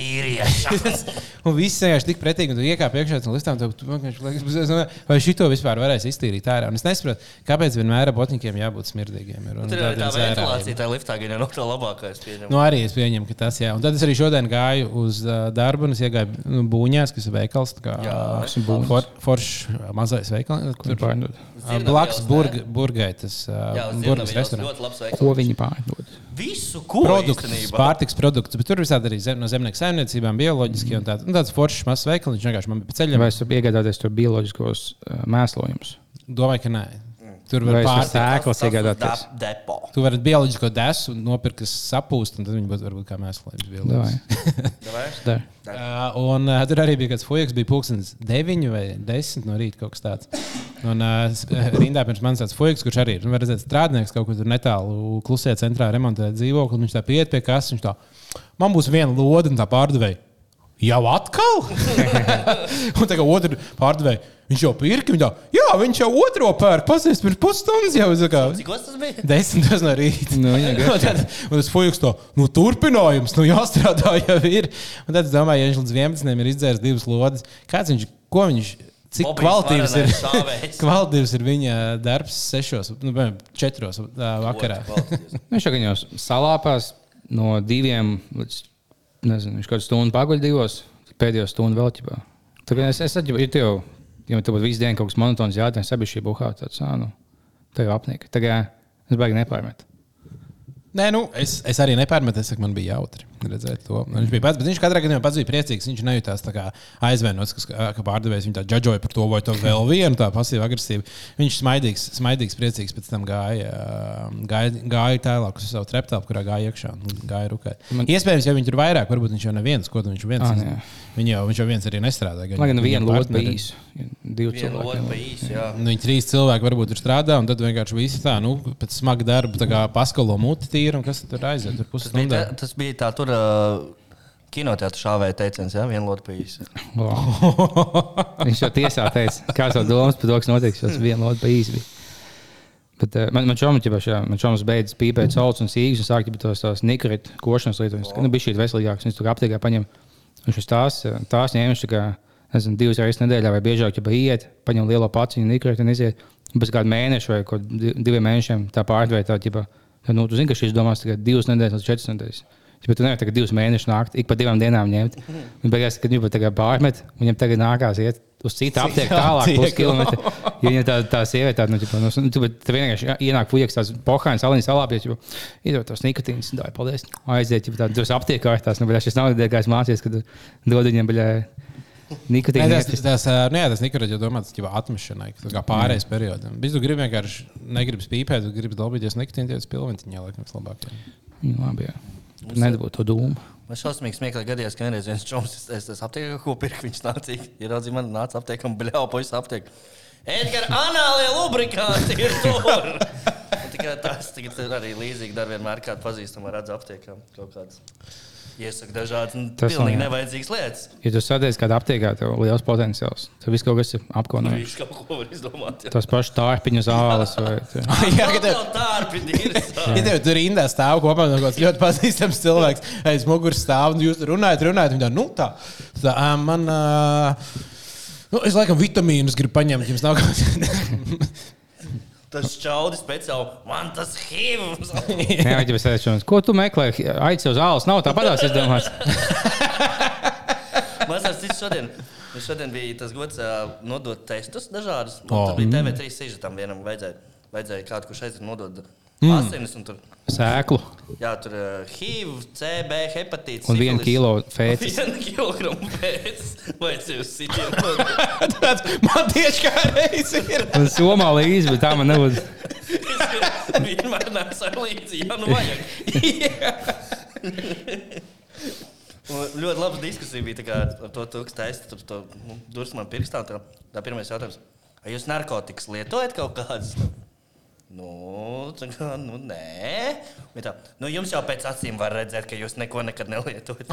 Un viss vienkārši tik pretīgi, un tu iekāp iekšā no listām. Tev, tu vienkārši liekas, "Es nezinu, vai šito vispār varēs iztīrīt ārā. Un es nesaprotu, kāpēc vienmēr botņiem jābūt smirdīgiem. Ir, un Tur ir tādiem tā ventilācija, tā liftā gan nav tā labākā. es pieņemu. Nu, arī es pieņemu, ka tas ir. Tad es arī šodien gāju uz uh, darbu, un es iegāju nu, būņās, kas ir veikals. tā kā, Jā, uh, Būņas. for, Foršs mazais veikals. Tur Pārdod. blakus burg, burgai tas Jā, uh, burgas restorāns. ļoti labs veikals. Ko viņi pārdod? Visu, ko Produkts, īstenībā. pārtiks produkts, bet tur visādi arī zem, no zemnieku saimniecībām, bioloģiski un tāds, un tāds foršs mazs veikals. Viņš vienkārši man bija pa ceļam. Vai es varu iegādāties tur bioloģiskos uh, mēslojumus? Domāju, ka nē. Tur var pārtikt. sēklas iegādāties? dep- Depo. Tu vari bioloģisko desu nopirkt, kas sapūst, un tad viņi būtu varbūt kā mēslojums. Davai. [LAUGHS] bioloģiski. Uh, un uh, tur arī bija kāds fujiks, bija pulkstenis 9 vai 10 no rīta kaut kas tāds. Un uh, [LAUGHS] rindā pirms manis tāds fujiks, kurš arī ir nu, redzēt, strādnieks kaut kur tur netālu klusajā centrā remontē dzīvokli. un Viņš tā pieiet pie kases, viņš tā, man būs viena lode un tā pārdevēja. Jau atkal? [LAUGHS] un tā kā otru pārdevēja, viņš jau pirka, viņš tā, jā, viņš jau otro pērk, pasies pirms pusstundas jau. kā- Cik tas bija? Desmitos no rīta. Nu, jā, [LAUGHS] Un tad, un tas fujiks to nu, turpinājums, nu jāstrādā jau ir. Un tad es domāju, ja viņš līdz 11. ir izdzēris divas lodes, kāds viņš, ko viņš, cik Bobijs kvalitīvs ir, [LAUGHS] kvalitīvs ir viņa darbs sešos, nu, piemēram, četros vakarā. Viņš jau jau salāpās no diviem līdz, nezinu, viņš kaut kādu stundu paguļ divos, pēdējo stundu vēl ķipā. Tagad es, es atģibu, ja tev, ja tev būtu visu dienu kaut kas monotons jātājums, abi šī buhā, tāds, ā, nu, tev apnieka. Tagad es baigi nepārmetu. Nē, nu, es, es arī nepārmetu, es saku, man bija jautri redzēt to. Un Viņš bija pats, bet viņš katrā gadījumā pats bija priecīgs. Viņš nejūtās tā kā aizvainots, kas- ka pārdevējs viņu tā džudžoja par to, vai to vēl vienu tā pasīvu agresīvu. Viņš smaidīgs, smaidīgs, priecīgs pēc tam gāja, ā, gāja, gāja tālāk uz savu treptālu, kurā gāja iekšā. un Gāja rukā. Man- Iespējams, ja viņi tur vairāk, varbūt viņš jau neviens, ko viņš viens. Jā. Viņš jau, viņš jau viens arī nestrādāja. Lai gan viena partneri- bija īsa. Divi cilvēki. jā. Nu, Viņi trīs cilvēki varbūt tur strādā, un tad vienkārši visi tā, nu, pēc smaga darba, tā kā paskalo muti tīra, un kas tur aiziet? Tur Tas bija, tā, tas bija tā, tur uh, kinoteātris šāvēja teiciens, jā, viena pa īsi. Viņš jau tiesā teica, kāds ir domas par to, kas notiks. Tas viena lode bija. Bet, uh, man man čoms jau man čoms beidz pīpēt saules un sīgas un sāk jau tos, tos nikrīt košanas lietas. Nu, bija šī veselīgāks, viņš tur aptiekā paņem. Viņš tās, tās ņēma, viņš tā kā, nezinu, divas reizes nedēļā vai biežāk, ja iet, paņem lielo paciņu, nikrīt un iziet. Pēc kāda mēneša vai diviem mēnešiem tā pārdevē tā, ģipa, nu, tu zini, ka šīs domās tikai divas nedēļas līdz četras nedēļas. Bet tu nevari tagad divas mēnešus nākt, ik pa divām dienām ņemt. Un beigās, kad viņi tagad pārmet, viņam tagad nākās iet uz citu aptieku tālāk, aptieku. puskilometru. Jo viņa tā, tā sieviete, tāda, nu, ģipa, nu, tu, tu vienkārši ienāk fujiks, tās pohāns, aliņas salāpjas, jau iedod tos nikotīnas, dāj, paldies. Aiziet, jau tādas aptiekā, tās, nu, bet šis nav ideja, mācījies, kad dod viņam, baļā, Nē, nikotīnu. tas, tas, ā, nu, tas nekur jau domāts kā atmešanai, tā kā pārējais periodam. Viņš gribi vienkārši negribas pīpēt, gribi dalīties nikotīnu, tad pilventiņā laikam vislabāk. Nu, labi, jā. Nedabūt to dūmu. Man šausmīgi smieklīgi gadījās, ka vienreiz viens čoms, es, es, aptieku, ko pirku, viņš nāca, ieraudzīja man, nāca aptiekā un bļāva pa visu aptieku. Edgars, anālie lubrikanti ir tur! [LAUGHS] Tikai tas ir arī līdzīgi dar vienmēr kādu pazīstamu redzu aptiekā kaut kādas. Iesaka dažādas Tas pilnīgi jā. nevajadzīgas lietas. Ja tu sadies kādā aptiekā, tev ir liels potenciāls. Tur viss kaut kas ir apkaunojums. Viņš kaut ko var izdomāt. Tas pašs tārpiņu zāles vai [LAUGHS] jā, ka tev, Vēl tārpi ir. [LAUGHS] ja tev tur rindā stāv kopā no kāds ļoti pazīstams cilvēks, aiz muguras stāv un jūs runājat, runājat, viņa tā, nu tā, tā man. ā, Nu, es laikam vitamīnus gribu paņemt, jums nav kāds. [LAUGHS] Tas čaudi speciāli. Man tas hīvs. [LAUGHS] Jā, ja es teicu, ko tu meklē? Aici uz zāles nav tāpatās izdomāts. Tas [LAUGHS] cits šodien. Šodien bija tas gods uh, nodot testus dažādus. Oh. Tur bija TV3 sižetam vienam vajadzēja, vajadzēja kādu, kurš aiziet nodot asinis un tur. Sēklu Jā, tur uh, HIV, CB, hepatīts. un sifilis. kilo [LAUGHS] fēcis. Vienu kilogramu. Vai tas ir sitiem? Tāds man tieši kā reizes ir. Un somā līdzi, bet tā man nebūtu. Vienmēr nesa līdzi, ja nu vajag. [LAUGHS] Un ļoti laba diskusija bija kā ar to, to kas taisa tur to nu, man pirkstā. Tā, tā pirmais jautājums. Vai jūs narkotikas lietojat kaut kādas? Nu, kā, nu, nē. Tā, nu, jums jau pēc acīm var redzēt, ka jūs neko nekad nelietojat.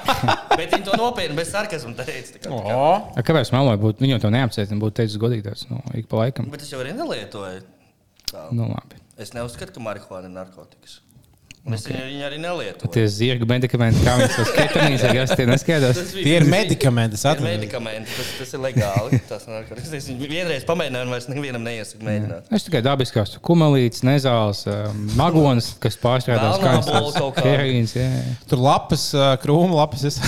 [LAUGHS] Bet viņi to nopietni bez sarkasmu teica. tā kā- tā kā. A, Kāpēc meloju? Būtu, viņu to neapcietinātu, būtu teicis godīgais. Nu, ik pa laikam. Bet es jau arī nelietoju. Tā. Nu, labi. Es neuzskatu, ka marihuāna ir narkotikas. Un es viņu, arī nelietoju. Tie zirga medikamenti, kā viņi tos ketamīns, vai kas tie neskaidrs. Tas tie ir medikamenti. Tas tas, tas ir legāli. Tas narkotikas. Es viņu vienreiz pamēģināju, un vairs nevienam neiesaku mēģināt. Es tikai dabiskās kumelītes, nezāles, um, magonas, kas pārstrādās kā jā. Tur lapas, ā, krūma lapas. Es...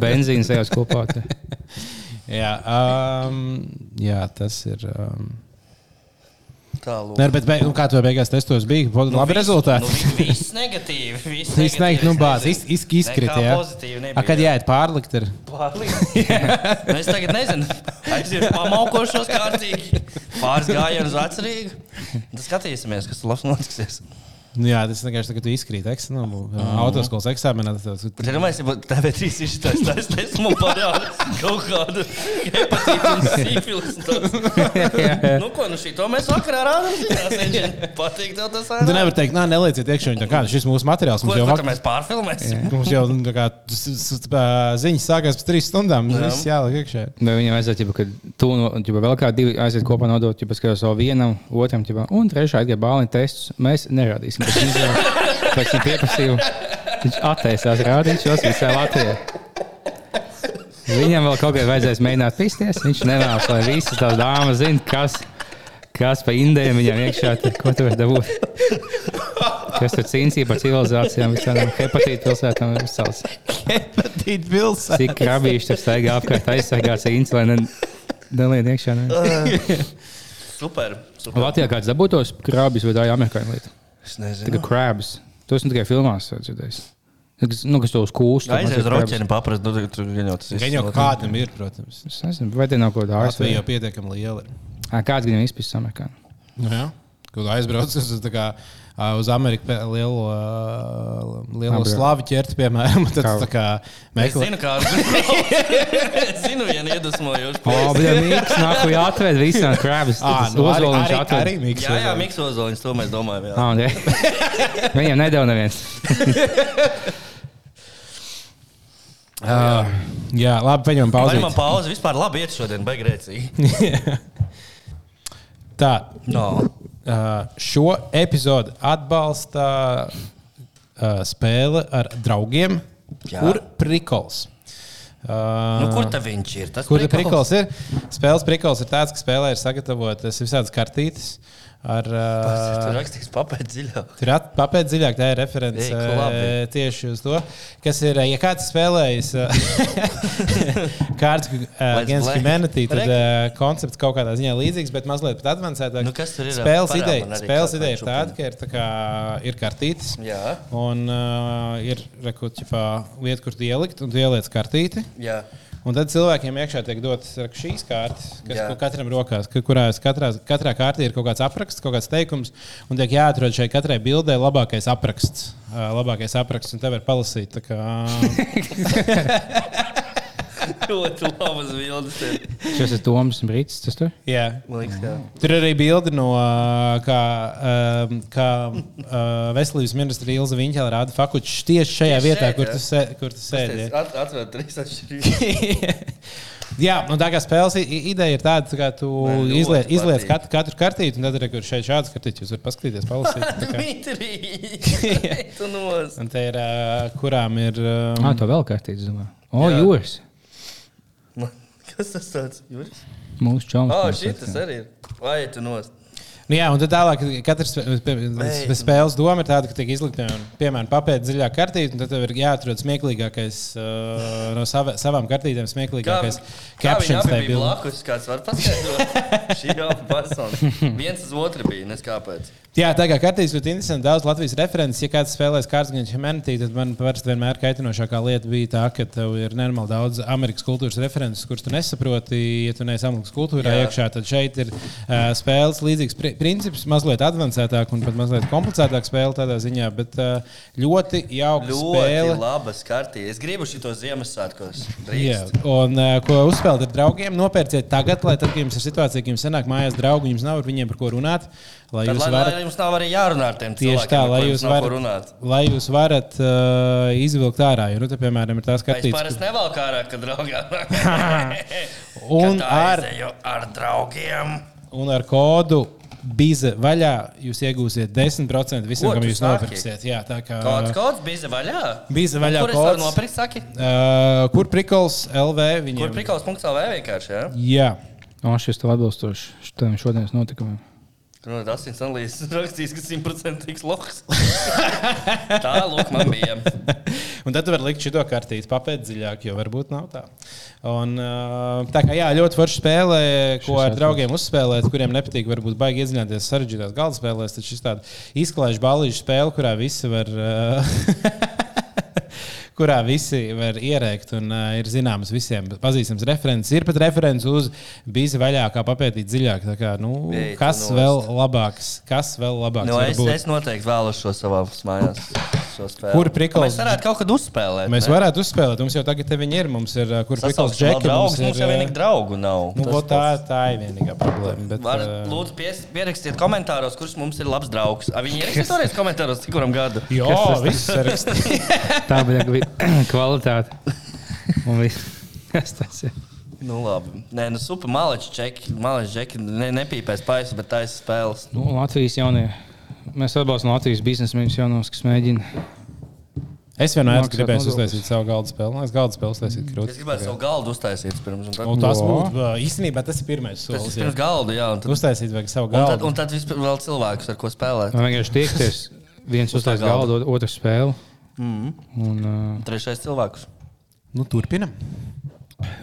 benzīns ejot kopā. [LAUGHS] jā, um, jā, tas ir. Um... Tālu. Nē, bet beig, nu, kā tu beigās testos bija? Nu, labi rezultāti. Nu, vi- viss negatīvi. Viss [LAUGHS] Viss negatīvi, nu, bāz, iz- iz- izkrita, jā. Pozitīvi nebija. A, kad jāiet pārlikt, ir. Pārlikt. [LAUGHS] Nu, es tagad nezinu, aiziet pamaukošos kārtīgi, pāris gājienus atcerīgi. Tad skatīsimies, kas labs notiksies. Nu, jā, tas vienkārši tagad izkrīt eksāmenā, nu, autoskolas eksāmenā. tas- Bet, ja domāju, ka TV3 ir šis tāds, es man parādu kaut kādu hepatītu un un tāds. Nu, ko, nu šī to mēs vakarā rādām. Patīk tev tas Tu nevari teikt, nē, nelieciet iekšā. viņa tā Kā, šis mūsu materiāls Ko, mums jau ko vakar. tad mēs pārfilmēsim? Mums jau nu, tā kā, ziņas sākās pēc trīs stundām. Tas viss jāliek iekšā. Vai viņam ģipa, kad tu no, ģipa, vēl kādi divi aiziet kopā nodot, ja skatās vēl vienam, otram, un trešā ir bāliņu tests. Mēs nerādīsim. Pēc viņa izvēle- pēc viņa pieprasījuma viņš attaisās rādīt šos visā Latvijā. Viņam vēl kaut kā vajadzēs mēģināt pisties. Viņš nevēlas, lai visas tās dāmas zinātu, kas, kas pa indējiem viņam iekšā ir. Ko tu vari dabūt? Kas tur cīnīja par civilizācijām, visām hepatītu pilsētām un visās. Tīt pilsēta. Cik krabīši tur staigā apkārt aizsargāts īņķis, lai ne, nelien iekšā. Ne? Super. super. Latvijā kāds dabūtos krabis vai tā ir amerikāņu lieta? Es Tā kā nezinu. krabs. To es ne tikai filmās esmu dzirdējis. Kas, nu, kas to uz kūstu. Aizies uz roķeni, paprast, nu, tur gan jau tas Gan jau kādam ir, protams. Es nezinu, vai te nav kaut kāda Latvija jau ASV. pietiekami liela. ir. Kāds gan jau izpildījis amerikāņu? Nu, jā. Aizbraucis tā kā, ā, uz Ameriku lielo, lielo slāvi ķert, piemēram. [LAUGHS] Tad Kā- tā kā Es meklē. zinu, kādu. [LAUGHS] es zinu, vienu iedvesmojošu. Bet Mikls nāk, jau atved visām. Ā, nu, Ozoliņš atved. arī Miks. Jā, jā, Mikls Ozoliņš, to mēs domājam. Jā. Un [LAUGHS] re- Viņam nedēļ neviens. Uh, jā, labi, paņemam pauzi. man pauze vispār labi iet šodien, beigrēcīgi? Tā, No. uh, šo epizodu atbalsta uh, spēle ar draugiem. Jā. Kur prikols? Uh, Nu, kur tad viņš ir? Tas Kur tas prikols? prikols ir? Spēles prikols ir tāds, ka spēlē ir sagatavotas visādas kartītes. Ar, Tur uh, rakstīts papēt dziļāk. Tur ir papēta dziļāk, tā ir referents Ei, tieši uz to, kas ir, ja kāds spēlējis [LAUGHS] kārtas Against play. Humanity, tad eh, koncepts kaut kādā ziņā līdzīgs, bet mazliet pat advancētāk. Nu, kas tur ir? Spēles ideja, spēles ideja ir tāda, ka ir, tā kā, ir kartītes. Jā, Un uh, ir rekurbi, vieta, kur ielikt, un ieliec kartīti. jā. Un tad cilvēkiem iekšā tiek dotas šīs kārtas, kas Jā. katram rokās, kurās katrā, katrā kārtī ir kaut kāds apraksts, kaut kāds teikums, un tiek jāatrod šai katrai bildē labākais apraksts. Labākais apraksts, un tev ir palasīt. [LAUGHS] [LAUGHS] Ļoti labas bildes. Šis ir Toms Brīsīs. Tas tur? jā. Liekas, jā. Tur ir arī bildi no ā, kā, ā, kā ā, veselības ministra Ilza Viņķela rāda fakučs tieši šajā Tieši vietā, šeit, kur tu, sē, kur tu sēdi. At- Atvērt trīs atšķirības. [LAUGHS] Jā, un tā kā spēles ideja ir tāda, ka tu izliec, izliec katru, katru kartīti, un tad ir kur šeit šāds kartīts. Jūs varat paskatīties, palasīt. tā kā. [LAUGHS] Dmitrij, tu nos. Un te ir, ā, kurām ir. Ah, Um, to vēl kārtīgi. domāju. O, Jā. jūras. Kas tas tāds? Juris? Mūsu čoms. O, mēs šis arī ir. Vai tu nos? Nu, jā, un tad tālāk katrs sp- spēles doma ir tāda, ka tiek izlikta, piemēram, papēta dziļāk kartīt, un tad tev ir jāatrod smieklīgākais uh, no sava, savām kartītēm, smieklīgākais captions tā bija blakus? Kāds var paskaidrot? [LAUGHS] Šī jau persona. Viens uz otru bija, nes kāpēc. Jā, tā kā kartīs ļoti interesanti, daudz Latvijas references. Ja kāds spēlēs Against Humanity, tad man parasti vienmēr kaitinošākā lieta bija tā, ka tev ir nenormāli daudz Amerikas kultūras references, kuras tu nesaproti. Ja tu neesi Amerikas kultūrā Jā. iekšā, tad šeit ir uh, spēles līdzīgs pri princips, mazliet avansētāk un pat mazliet komplicētāk spēle tādā ziņā, bet uh, ļoti jauka Ļoti spēle. laba skartī. Es gribu šo Ziemassvētkos. Jā, un uh, ko uzspēlēt ar draugiem, nopērciet tagad, lai tad, kad jums ir situācija, ka jums sanāk mājās draugi, jums nav ar viņiem par ko runāt. Lai jūs lai, varat lai jums nav arī jārunā ar tiem Tieši tā, lai jūs varat, lai jūs varat uh, izvilkt ārā. Jo, nu, te, piemēram, ir tās Es kartītes, parasti nevalku ārā, [LAUGHS] [LAUGHS] kad draugiem. un Kad ar, ar draugiem. un ar kodu bize vaļā jūs iegūsiet 10% visam, Ko kam tu jūs saki? nopirksiet. Jā, tā kā Kāds kods bija vaļā? Bize vaļā Kur es varu kods. nopirkt, saki? Uh, kur prikals LV viņiem? Kur prikals.lv vienkārši, jā? Jā. O, šis tev atbilstoši šitam šodienas notikumam. Tur no asins analīzes [LAUGHS] rakstīs, ka simtprocentīgs loks. [LAUGHS] tā, lūk, man bija. Un tad tu vari likt šo kartīti papēt dziļāk, jo varbūt nav tā. Un, tā kā jā, ļoti forša spēle, ko ar draugiem uzspēlēt, kuriem nepatīk, varbūt baigi iedziļināties sarežģītās galda spēlēs. Tad šis tāds izklaižs balīšu spēle, kurā visi var. [LAUGHS] Kurā visi var ierēkt un uh, ir zināms visiem pazīstams referents. Ir pat referents uz bīzi vaļā, kā papētīt dziļāk. Kā, nu, tu kas vēl labāks? Kas vēl labāks? Nu, var es, es noteikti vēlos šo savā mājās. Šo spēli. Kur prikals? Mēs varētu kaut kad uzspēlēt. Mēs ne? varētu uzspēlēt. Mums jau tagad te viņi ir. Mums ir uh, kur prikals vēl džeki. draugus, Mums mums jau ir, vienīgi uh, draugu nav. Nu, Tas tā, tā ir vienīgā problēma. Bet, Var, uh, lūdzu, pies- pierakstiet komentāros, kurš mums ir labs draugs. A, viņi [LAUGHS] ierakstīs toreiz komentāros, cik kuram gadu. Jā, viss sarakstīt. [LAUGHS] Tā bija [CLEARS THROAT] kvalitāte. Un viss. [LAUGHS] Kas tas ir? Nu, labi. Nē, nu, super maleči čeki. Maleči čeki ne, nepīpēs paisu, bet taisa spēles. Nu, Latvijas jaunie. Mēs atbalstām Latvijas biznesmeņus jaunos, kas mēģina. Es vienmēr gribēju nodokļus. uztaisīt savu galda spēli. Es galda spēli uztaisītu Es krūti. gribētu savu galdu uztaisīt pirms. Un tad, Un tas būtu īstenībā tas ir pirmais tas solis. ir pirms jā. galda, jā. Tad, Uztaisīt vajag savu un tad, galdu. un tad vispār vēl cilvēkus, ar ko spēlēt. Man vienkārši tiekties. Viens Uz tā uztais galda. galdu, otrs spēli. Mm. Un uh, Trešais cilvēks. Nu, turpinam.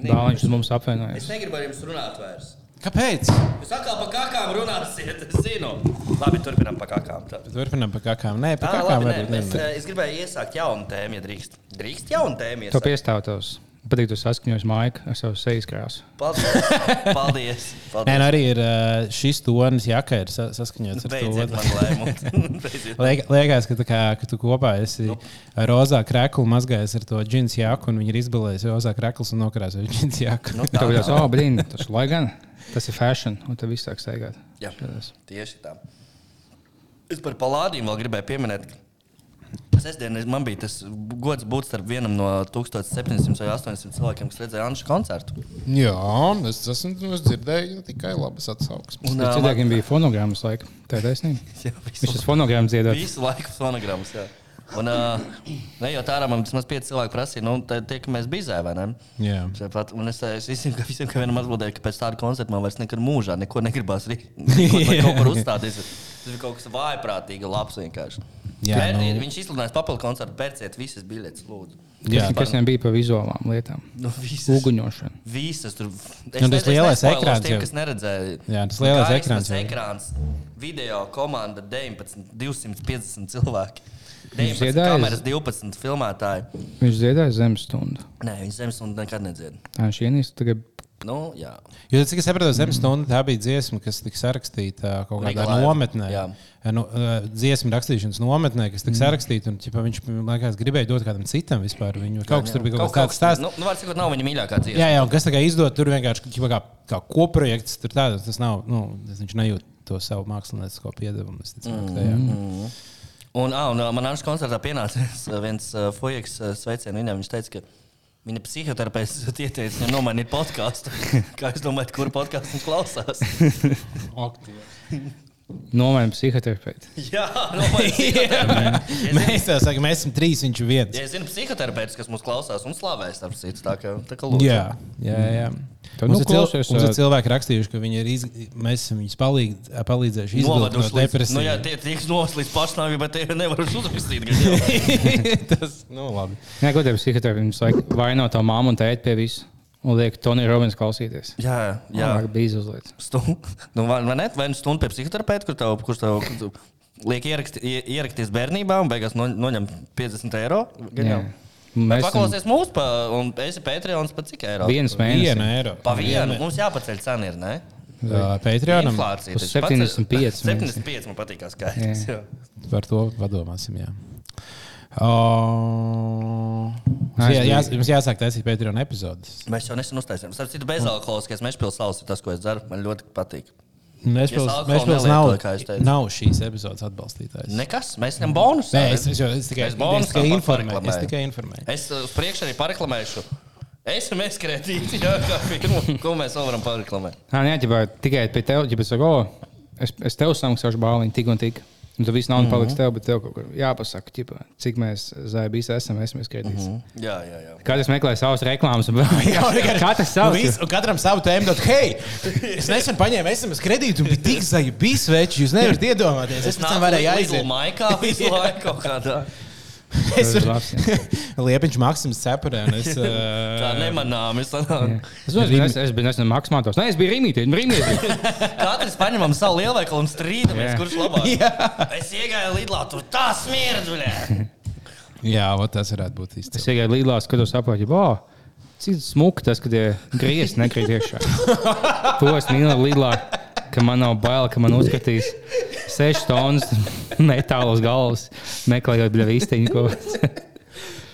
Dāliņš uz mums apvienojas. Es negribu ar jums runāt vairs. Kāpēc? Jūs atkal par kakām runāsiet, es zinu. Labi, turpinām par kakām. Tad. Turpinam par kakām. Nē, par Tā, kakām labi, nē, arī. es, gribēju iesākt jaunu tēmu, ja drīkst. Drīkst jaunu tēmu. To iesākt? piestāvtos. Patīk, tu saskaņojies Maika ar savu sejas krāsu. Paldies. [LAUGHS] Paldies. Nē, Paldies. nu arī ir šis tonis, jaka ir sa- saskaņots ar to. [LAUGHS] Liek, liekas, ka, tā kā, ka tu kopā esi Nu. rozā krēklu mazgājis ar to džins jāku, un viņi ir izbalējuši rozā krēklus un nokrāsojuši džins jāku. Nu, [LAUGHS] Tā bija tā, oh, brīnum, tas lai gan. Tas ir fashion, un tad viss sāk steigāt. Jā, Šādas. tieši tā. Es par palādīm vēl gribēju pieminēt. Sestdien man bija tas gods būt starp vienam no 1700 vai 800 cilvēkiem, kas redzēja Anšu koncertu. Jā, es esmu es dzirdēju tikai labas atsauksmes. Un, cilvēkiem bija fonogrammas laika. Tā ir taisnība. [LAUGHS] Viņš visu, tas fonogrammas dziedāja. visu laiku fonogrammas. jā. Un, uh, ne jau tādā man tas pieci cilvēki prasīja, nu, tā- tie, ka mēs bizē, vai ne? Jā. Tāpat, un es, es visiem, ka visiem ka vienam atbildēju, ka pēc tāda koncerta man vairs nekad mūžā neko negribās rīt. [LAUGHS] Kaut kur uzstāties. Tas ir kaut kas vājprātīgi labs vienkārši. Jā, Pēr, nu- Viņš izsludinājis papildu koncertu, pērciet visas biļetes, lūdzu. Jā. Kas, viņam bija par vizuālām lietām? Nu, visas, Uguņošanu. visas tur. Nu, tas lielais ekrāns Tiem, kas neredzēja. Jā, tas lielais ekrāns ekrāns. Video komanda 19, 250 cilvēki. Viņš 19 dziedāja? kameras, 12 filmētāji. Viņš dziedāja zemes stundu. Nē, viņš zemes un nekad nedzied. Tā viņš ienīst tagad. Nu, jā. Jo, cik es saprotu, zemes stunda tā bija dziesma, kas tika sarakstīta kaut kādā Live. nometnē. Jā. Nu, uh, dziesmu rakstīšanas nometnē, kas tika sarakstīta. Un, ķipa, viņš liekas, gribēja dot kādam citam vispār. Viņu, kaut kas tur bija kaut kāds tāds stāsts. Nu, nu var sakot, nav viņa mīļākā dziesma. Jā, jā, un kas tā kā izdod tur vienkārši ķipa, kā, kā koprojekts. Tur tāds, tas nav, nu, viņš nejūt to savu māksliniecisko piedevumu. es ticamāk, tajā. Mm. Un, ah, un ā, man Anšas koncertā pienāca viens, uh, fujaks uh, sveiciens viņam. Viņš teica, ka viņa psihoterapeits ieteica viņam nomainīt podkāstu. [LAUGHS] Kā jūs domājat, kuru podkāstu viņš klausās? Nomainīja psihoterapeitu. [LAUGHS] Jā, nomainīt psihoterapeits. [LAUGHS] Mēs tā sakām, mēs esam trīs, viņš ir viens. Ja es zinu psihoterapeits, kas mūs klausās un slavēs, starp citu, tā kā, tā kā lūdzu. Jā, jā, jā. Tad, Mums, nu, ir, klausies, mums ir cilvēki rakstījuši, ka viņi ir iz... mēs esam viņus palīg... palīdzējuši izvilkt no depresijas. Nu, jā, tie tiks novest līdz pašnāvībai, bet tie nevaruši uzrakstīt. [LAUGHS] Tas, nu, labi. Nē, godīgi, psihoterapija viņus laik vaino to māmu un tēti pie visu. Un liek Toniju Robins klausīties. Jā, jā. Jā, bija izuzlīts. Stundu, nu, vai, vai ne? Vai nu stundu pie psihoterapeita, kur tev, kurš tev kur liek ieraksti, ie- ierakstīties bērnībā un beigās no, noņem 50 eiro? Mēs esam Paklausies mūsu, pa, un esi Patreons par cik eiro? viens mēnesis. Viena eiro. Pa vienu. Mums jāpaceļ cena, ir, ne? Patreonam Inflācija. Uz taču paceļ- 75 75 [LAUGHS] man patīk, kā skaitlis. par to padomāsim. Jā. Uh, jā, es jā, biju- jums jāsāk taisīt Patreon epizodes. Mēs jau nesen uztaisījām. Starp citu, bezalkoholiskais mešpils salas ir tas, ko es dzeru. Man ļoti patīk. Mēs alkoholu vēl nav, nelietoju, kā es teicu. nav šīs epizodes atbalstītājs. Nekas, mēs esam bonus. Nē, es, es, es tikai, bonusā tikai informēju. Es tikai informēju. Es uz priekšu arī pareklamēšu. SMS kredīti, jā, kā firma, ko mēs varam pareklamēt. Nē, ģibā, tikai pie tevis, ja es saku, o, es, es tev samaksāšu balvu, tik un tik. Un tu viss nav Mhm. paliks tev, bet tev kaut kur jāpasaka, ģibā, cik mēs zaibīs esam, esmu kredīts. Jā, jā, jā. Katrs meklē savas reklāmas, un [LAUGHS] katrs Un savs. viss- un katram savu tēmu. Tad, hei, es nesen paņēmu SMS kredītu, un bija tik zaļi, bija sveči. Jūs nevarat [LAUGHS] iedomāties. Es pēc tam varēju aiziet. Maikā visu [LAUGHS] laiku kaut kādā. [LAUGHS] Es tur [LAUGHS] liepiņš Maksims cepurē. [LAUGHS] Es, Tā uh, nemanām. Es sanāk. Es domāju, es, es biju nesen maksātos. Nē, es biju rīmītī. Katrs paņemam savu lielveikalu un strīdamies, Jā. kurš labāk. Es iegāju Lidlā, tur tā smirdz, jā, tas varētu būt Es izcils. iegāju līdlā, skatos apkārt, jau cik smuki tas, kad tie griezti nekrīt iekšā. To es mīlu līdlā, ka man nav bail, ka man uzskatīs 6 tonnas [LAUGHS] metāla uz galvas, meklējot bļa īsteņu. ko-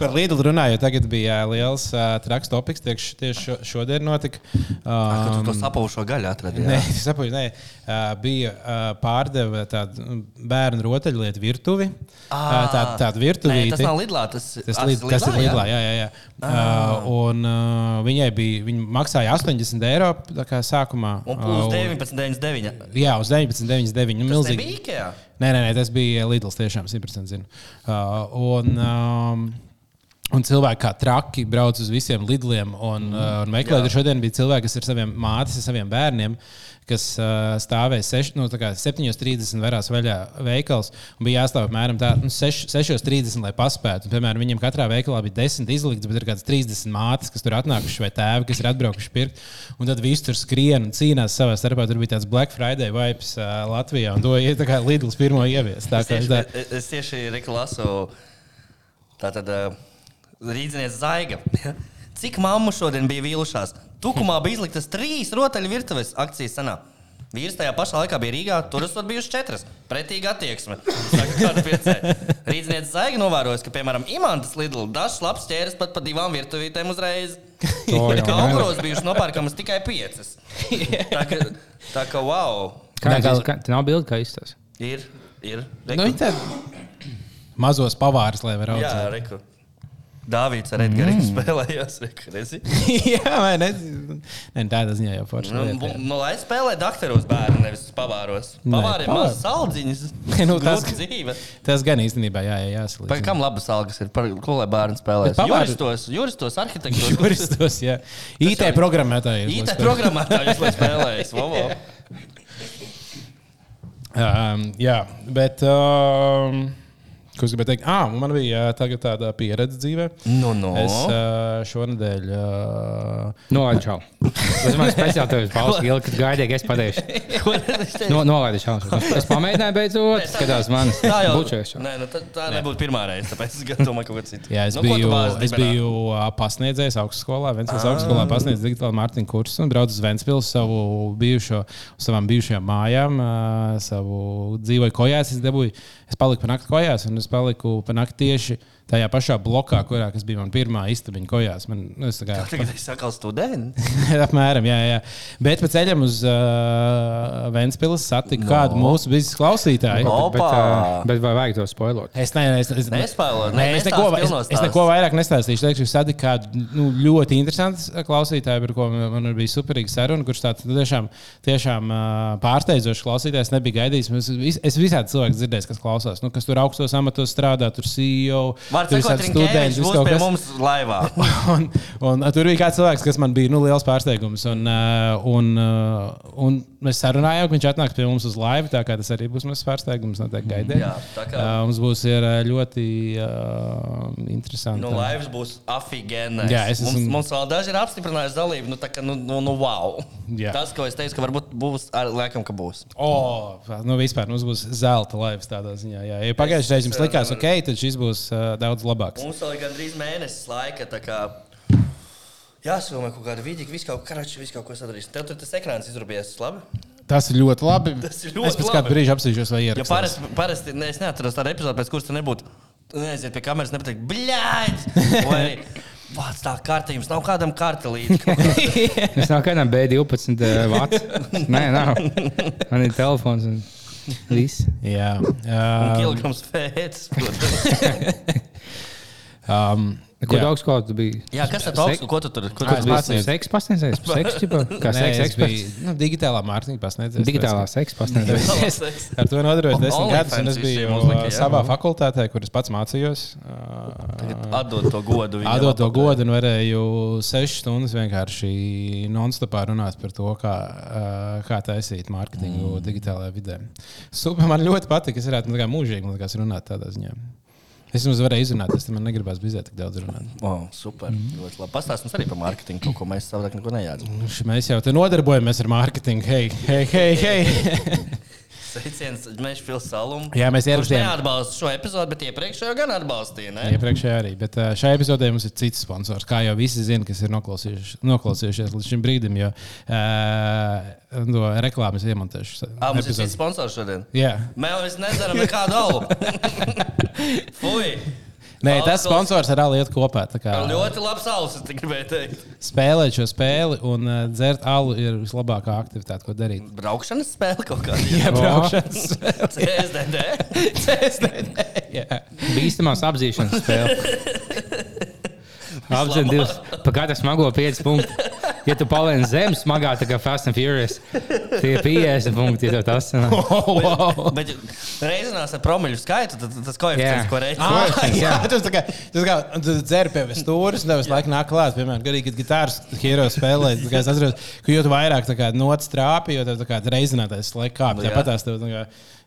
Par Lidlu runājot, tagad bija liels uh, traks topiks. Tieši, tieši šo, šodien notika. Um, to sapaušo gaļu atradi? [LAUGHS] Nē, saprotu, nē. Uh, bija uh, pārdeva tādu bērnu rotaļlietu virtuvi. Uh, tā, tāda Nē, virtuvē. tas nav Lidlā, tas, Tas, Ah, lid, tas ir Lidlā, jā, jā. jā. Uh, un uh, viņai bija, viņa maksāja 80 eiro tā kā sākumā. Un plus Uh, 19,99. Jā, uz 19,99. Nu, Tas milzīgi. Nē, nē, nē, tas bija Lidls tiešām 100% zinu. Uh, un, um, Un cilvēki kā traki brauc uz visiem lidliem un, uh, un meklē. Tur šodien bija cilvēki, kas ir saviem mātes, ar saviem bērniem, kas uh, stāvēja seš, nu, tā kā 7.30 varās vaļā veikals. un Bija jāstāv apmēram tā, nu, 6 6.30, lai paspētu. Un, piemēram, viņiem katrā veikalā bija 10 izliktas, bet ir kāds 30 mātes, kas tur atnākuši vai tēvi, kas ir atbraukuši pirkt. Un tad viss tur skrien un cīnās savā starpā. Tur bija tāds Black Friday vibes uh, Latvijā, un to ir kā Lidls pirmo ievies. Tā Es tieši, tā, es, tieši Riku lasu tātad uh, rīznieks zaiga. [LAUGHS] Cik mammu šodien bija vīlušās? Tukumā bija izliktas trīs rotaļu virtuves akcijas senā. Vīrs tajā pašā laikā bija Rīgā, tur esot bijušas četras. Pretīga attieksme. Saka, kāda piecē. Rīznieks zaiga novērojis, ka, piemēram, Imantas Lidl dažs labs ķēres pat pa divām virtuvītēm uzreiz. [LAUGHS] Kā auguros bijušas nopērkamas tikai piecas. Tā kā, tā kā wow, Kā Tā kā- tas ir? Tā nav bilde, kā izstāsta. ir. ir. nu, viņi tādi mazos pavārus, lai varētu Jā, Dāvids ar Edgars mm. spēlējās. [LAUGHS] Jā, vai ne? ne tādā ziņā jau forši. Nu, jā. nu, lai spēlē doktoros bērnu, nevis pavāros. Pavāriem pavāri. maz saldziņas. [LAUGHS] Nu, tas- dzīve. Tas gan īstenībā jā, jā, jāsalīdzina. Par kam labas algas ir? Par ko lai bērni spēlē? Bet pavāri- Juristos, juristos, arhitektos. [LAUGHS] Juristos, jā. IT programmētāji. ir, lai IT spēlē. programmētājus, lai spēlējas. Um, jā, bet. Um, Ko es gribēju teikt? Ah, man bija uh, tagad tāda pieredze dzīvē. Nu, nu. Es uh, šonadēļ. Uh, Nolaidi čau. Tas man speciāli tev ir pauze, ilgi, kad gaidīju, ka es pateikšu. [LAUGHS] Es? No, nolaidi čau. Es pamēģināju beidzot, skatās manis. Tā jau Bučēšu. Nē, nu, tā, tā nebūtu pirmā reize. Tāpēc es domāju, ka kaut kas cits. Jā, es Nu, biju, es biju uh, pasniedzējis augstskolā. Ventspils augstskolā pasniedzis digitālu mārketingu kursu un braucu uz Ventspils savu bijušo, uz savām bijušajām mājām. uh, Savu dzīvoju kojās. Es, dabūju, es paliku pa nakti kojās un es paliku pa nakti tieši tajā pašā blokā, kurā kas bija mana pirmā istabiņa kojās. Man, nu, es kā, Tagad es saku, studenti. [LAUGHS] Apmēram, jā, jā. Bet pa ceļam uz uh, Ventspils satiku no. kādu mūsu biznesa klausītāju. No. Bet, Opa! uh, bet vai vajag to spoilot? Es, ne, es, es, Nespēlo, Nē, ne- es, neko, es, pilnos es neko vairāk nestāstīšu. Teikšu, es satiku kādu nu, ļoti interesantu klausītāju, par ko man bija superīga saruna, kurš tāds nu, tiešām, tiešām uh, pārsteidzošs klausītājs. Nebija gaidījis. Es, es visādi cilvēku dzirdēju, kas klausās, nu, kas tur augstos amatos strādā, tur CEO, Var sakot, Rinkēvičs būs pie kas. mums laivā. [LAUGHS] un, un tur bija kāds cilvēks, kas man bija nu, liels pārsteigums. Un, uh, un, uh, un mēs sarunājām, ka viņš atnāks pie mums uz laivu. Tā kā tas arī būs mazs pārsteigums. Noteikti gaidīt. Jā, tā kā- Uh, mums būs ir, ļoti uh, interesanti. Nu, laivas būs afigēnais. Jā, es mums, esmu- mums vēl daži ir apstiprinājuši dalību. Nu, tā kā, nu, nu, nu, wow. Jā. Tas, ko es teicu, ka varbūt būs, ar, laikam, ka būs. O, nu vispār mums būs zelta laivas tādā ziņā. Jā. Ja pagājušajā reizē jums likās, ok, tad šis būs uh, daudz labāks. Mums vēl ir gandrīz mēnesis laika. Jāsūmē kaut kāda vidīga, visu kaut, karači, visu kaut ko sadarīs. Tev tur tas ekrāns izrūpējies, labi? Tas ir ļoti labi. [LAUGHS] Tas ir ļoti es pēc kāda brīža apsīšos, vai Jo ierakstīt. parasti, parasti ne, es neatceros tādu epizodi, pēc kuras tu nebūtu. Tu neaiziet pie kameras, nepateikt, arī, [LAUGHS] vāc tā karta, jums nav kādam karta līdzi. [LAUGHS] Es nav kādam B12 uh, vats. Nē, nav. Man ir telefons un viss. Jā, Un uh, kilograms protams. um, Kur jā. daudz ko tu biji? Jā, kas tad augsts? Ko tu tur? Ko tu es tur mācījos. Seks pasniedzējs? [LAUGHS] Seks čipa? Kā seks eksperts? nu, digitālā mārketinga pasniedzējs. Digitālā seks pasniedzējs. Ar to nodarbojos desmit gadus, un es biju uzlika, jā. savā fakultātē, kur es pats mācījos. Tagad Uh, Atdod to godu. Atdot to godu, un varēju sešas stundas vienkārši non-stopā runāt par to, kā, uh, kā taisīt mārketingu mm. digitālajā vidē. Super, man ļoti patīk. Es varētu nu, mūžīgi man liekas, runāt tādā ziņā. Es jums varēju izrunāt, es tam negribētu bizēt tik daudz runāt. Oh, super. Ļoti labi. Pastāst mums arī par mārketingu, kaut ko mēs savādāk neko nejādzam. Nu, Mēs jau te nodarbojamies ar mārketingu. Hei, hei, hei! hei. [LAUGHS] Sveiciens Meža pilsēlum. Jā, mēs ierakstījām. neatbalsta šo epizodu, bet iepriekšējo gan atbalstīja. Ne? Iepriekšējā arī. Bet šajā epizodē mums ir cits sponsors. Kā jau visi zina, kas ir noklausījušies, noklausījušies līdz šim brīdim, jo uh, no reklāmas iemontēšu. Ah, mums ir cits sponsors šodien. Jā, Mēs nezaram nekādu alu. [LAUGHS] Fui! Nē, tas Alkohols- sponsors ar alu iet kopā. tā kā Ļoti labs alus, es tikai gribēju teikt. Spēlēt šo spēli un uh, dzert alu ir vislabākā aktivitāte, ko darīt. Braukšanas spēle kaut kāda. [LAUGHS] Iebraukšanas CSDD. spēle. [LAUGHS] [LAUGHS] Jā. Bīstamās apzīšanas spēle. [LAUGHS] Apzināti divas. Pa katru smago 5 punktu. Ja tu paliec zem, smagā tā kā Fast and Furious, tie ir 50 punkti. Ja tev tas. [LAUGHS] Oh, wow. Bet reizinās ar promiļu skaitu, tad tas koeficients, Jā. ko reiķi. Ah, jā, tas kā, tas kā dzer pie stūres, un tev visu laiku nāk klāt. Piemēram, gadīgi, kad gitāras hero spēlē, tad es atceros, ka jo tu vairāk nots trāpi, jo tā kā reizinātais laiks kāp. Nu, jā. Tāpat tās tev,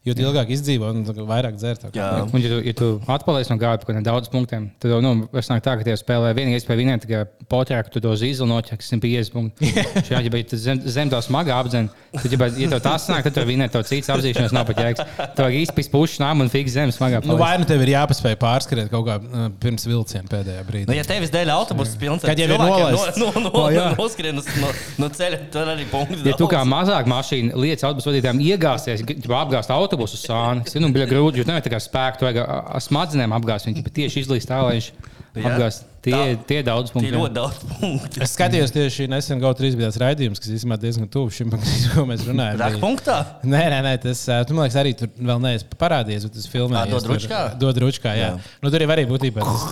jo ilgāk izdzīvo un tā vairāk tā. Jā. Un, ja tu, ja tu atpaliec no gāja par kaut kādiem punktiem, tad jau, nu, vairs nāk tā, ka tie spēlē vienīgais spēlē vinēt, tikai potrā, ka tu to zīzli noķer 150 punktus. Šajā, ja tu zem, zem to smagā apdzen, tad, ja, ja tev tas nāk, tad tu vinēt to cits apzīšanās nav pat jēgas. Vajag īsti pis pušu nām un fiks zem smagā. Nu, paliec. vai nu tev ir jāpaspēj pārskriet kaut kā uh, pirms vilciena pēdējā brīdī? Nu, ja tevis dēļ autobuss pilns Kad jau ir nolaists. no, no, no, jā. noskrien uz no, no ceļa, tur arī punkti. Ja tu kā mazāk mašīna lietas autobusu vadītājiem iegāsies, ja apgāzt autobusu sāni, tas ir nu, bija grūti, jo nevar tā kā spēku, vajag smadzenēm apgāzt bet tieši izlīst tā, lai viņš Jā. apgāzt. Tie, Tā- tie daudz Tie punktu. ļoti daudz punktu. Es skatījos tieši nesen GO3 bija tāds raidījums, kas īstenībā diezgan tuvu šim, par [LAUGHS] ko mēs runājam. Bija- punktā? Nē, nē, nē, tas, tu man liekas, arī tur vēl neesi parādījies, bet tas filmē. Ā, Dod ručkā? Dod ručkā, jā. Jā. jā. Nu, tur jau arī būtībā tas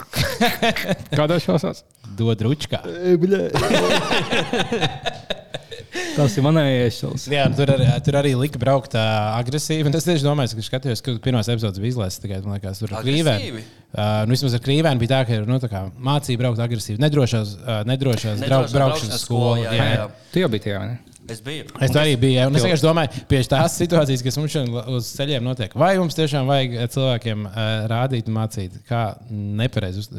Kādā šosās? dod ručkā. [LAUGHS] Tas ir manējais šos. Jā, nu, tur, arī, tur arī lika braukt ā, agresīvi. un Es tieši domāju, ka skatījos, ka pirmās epizodes bija izlaists tikai liekas, tur krīvēm. Uh, nu, vismaz ar krīvēm bija tā, ka nu, tā kā mācīja braukt agresīvi. Nedrošās, uh, nedrošās Nedrošā braukt, braukšanas braukšanas skolā. skola, jā, jā. Tu jau biji tajā, vai ne? Es biju. Es to arī biju. un Es vienkārši domāju, pie tās situācijas, kas mums šodien uz ceļiem notiek. Vai mums tiešām vajag eh, cilvēkiem uh, rādīt un mācīt, kā nepareizi uz,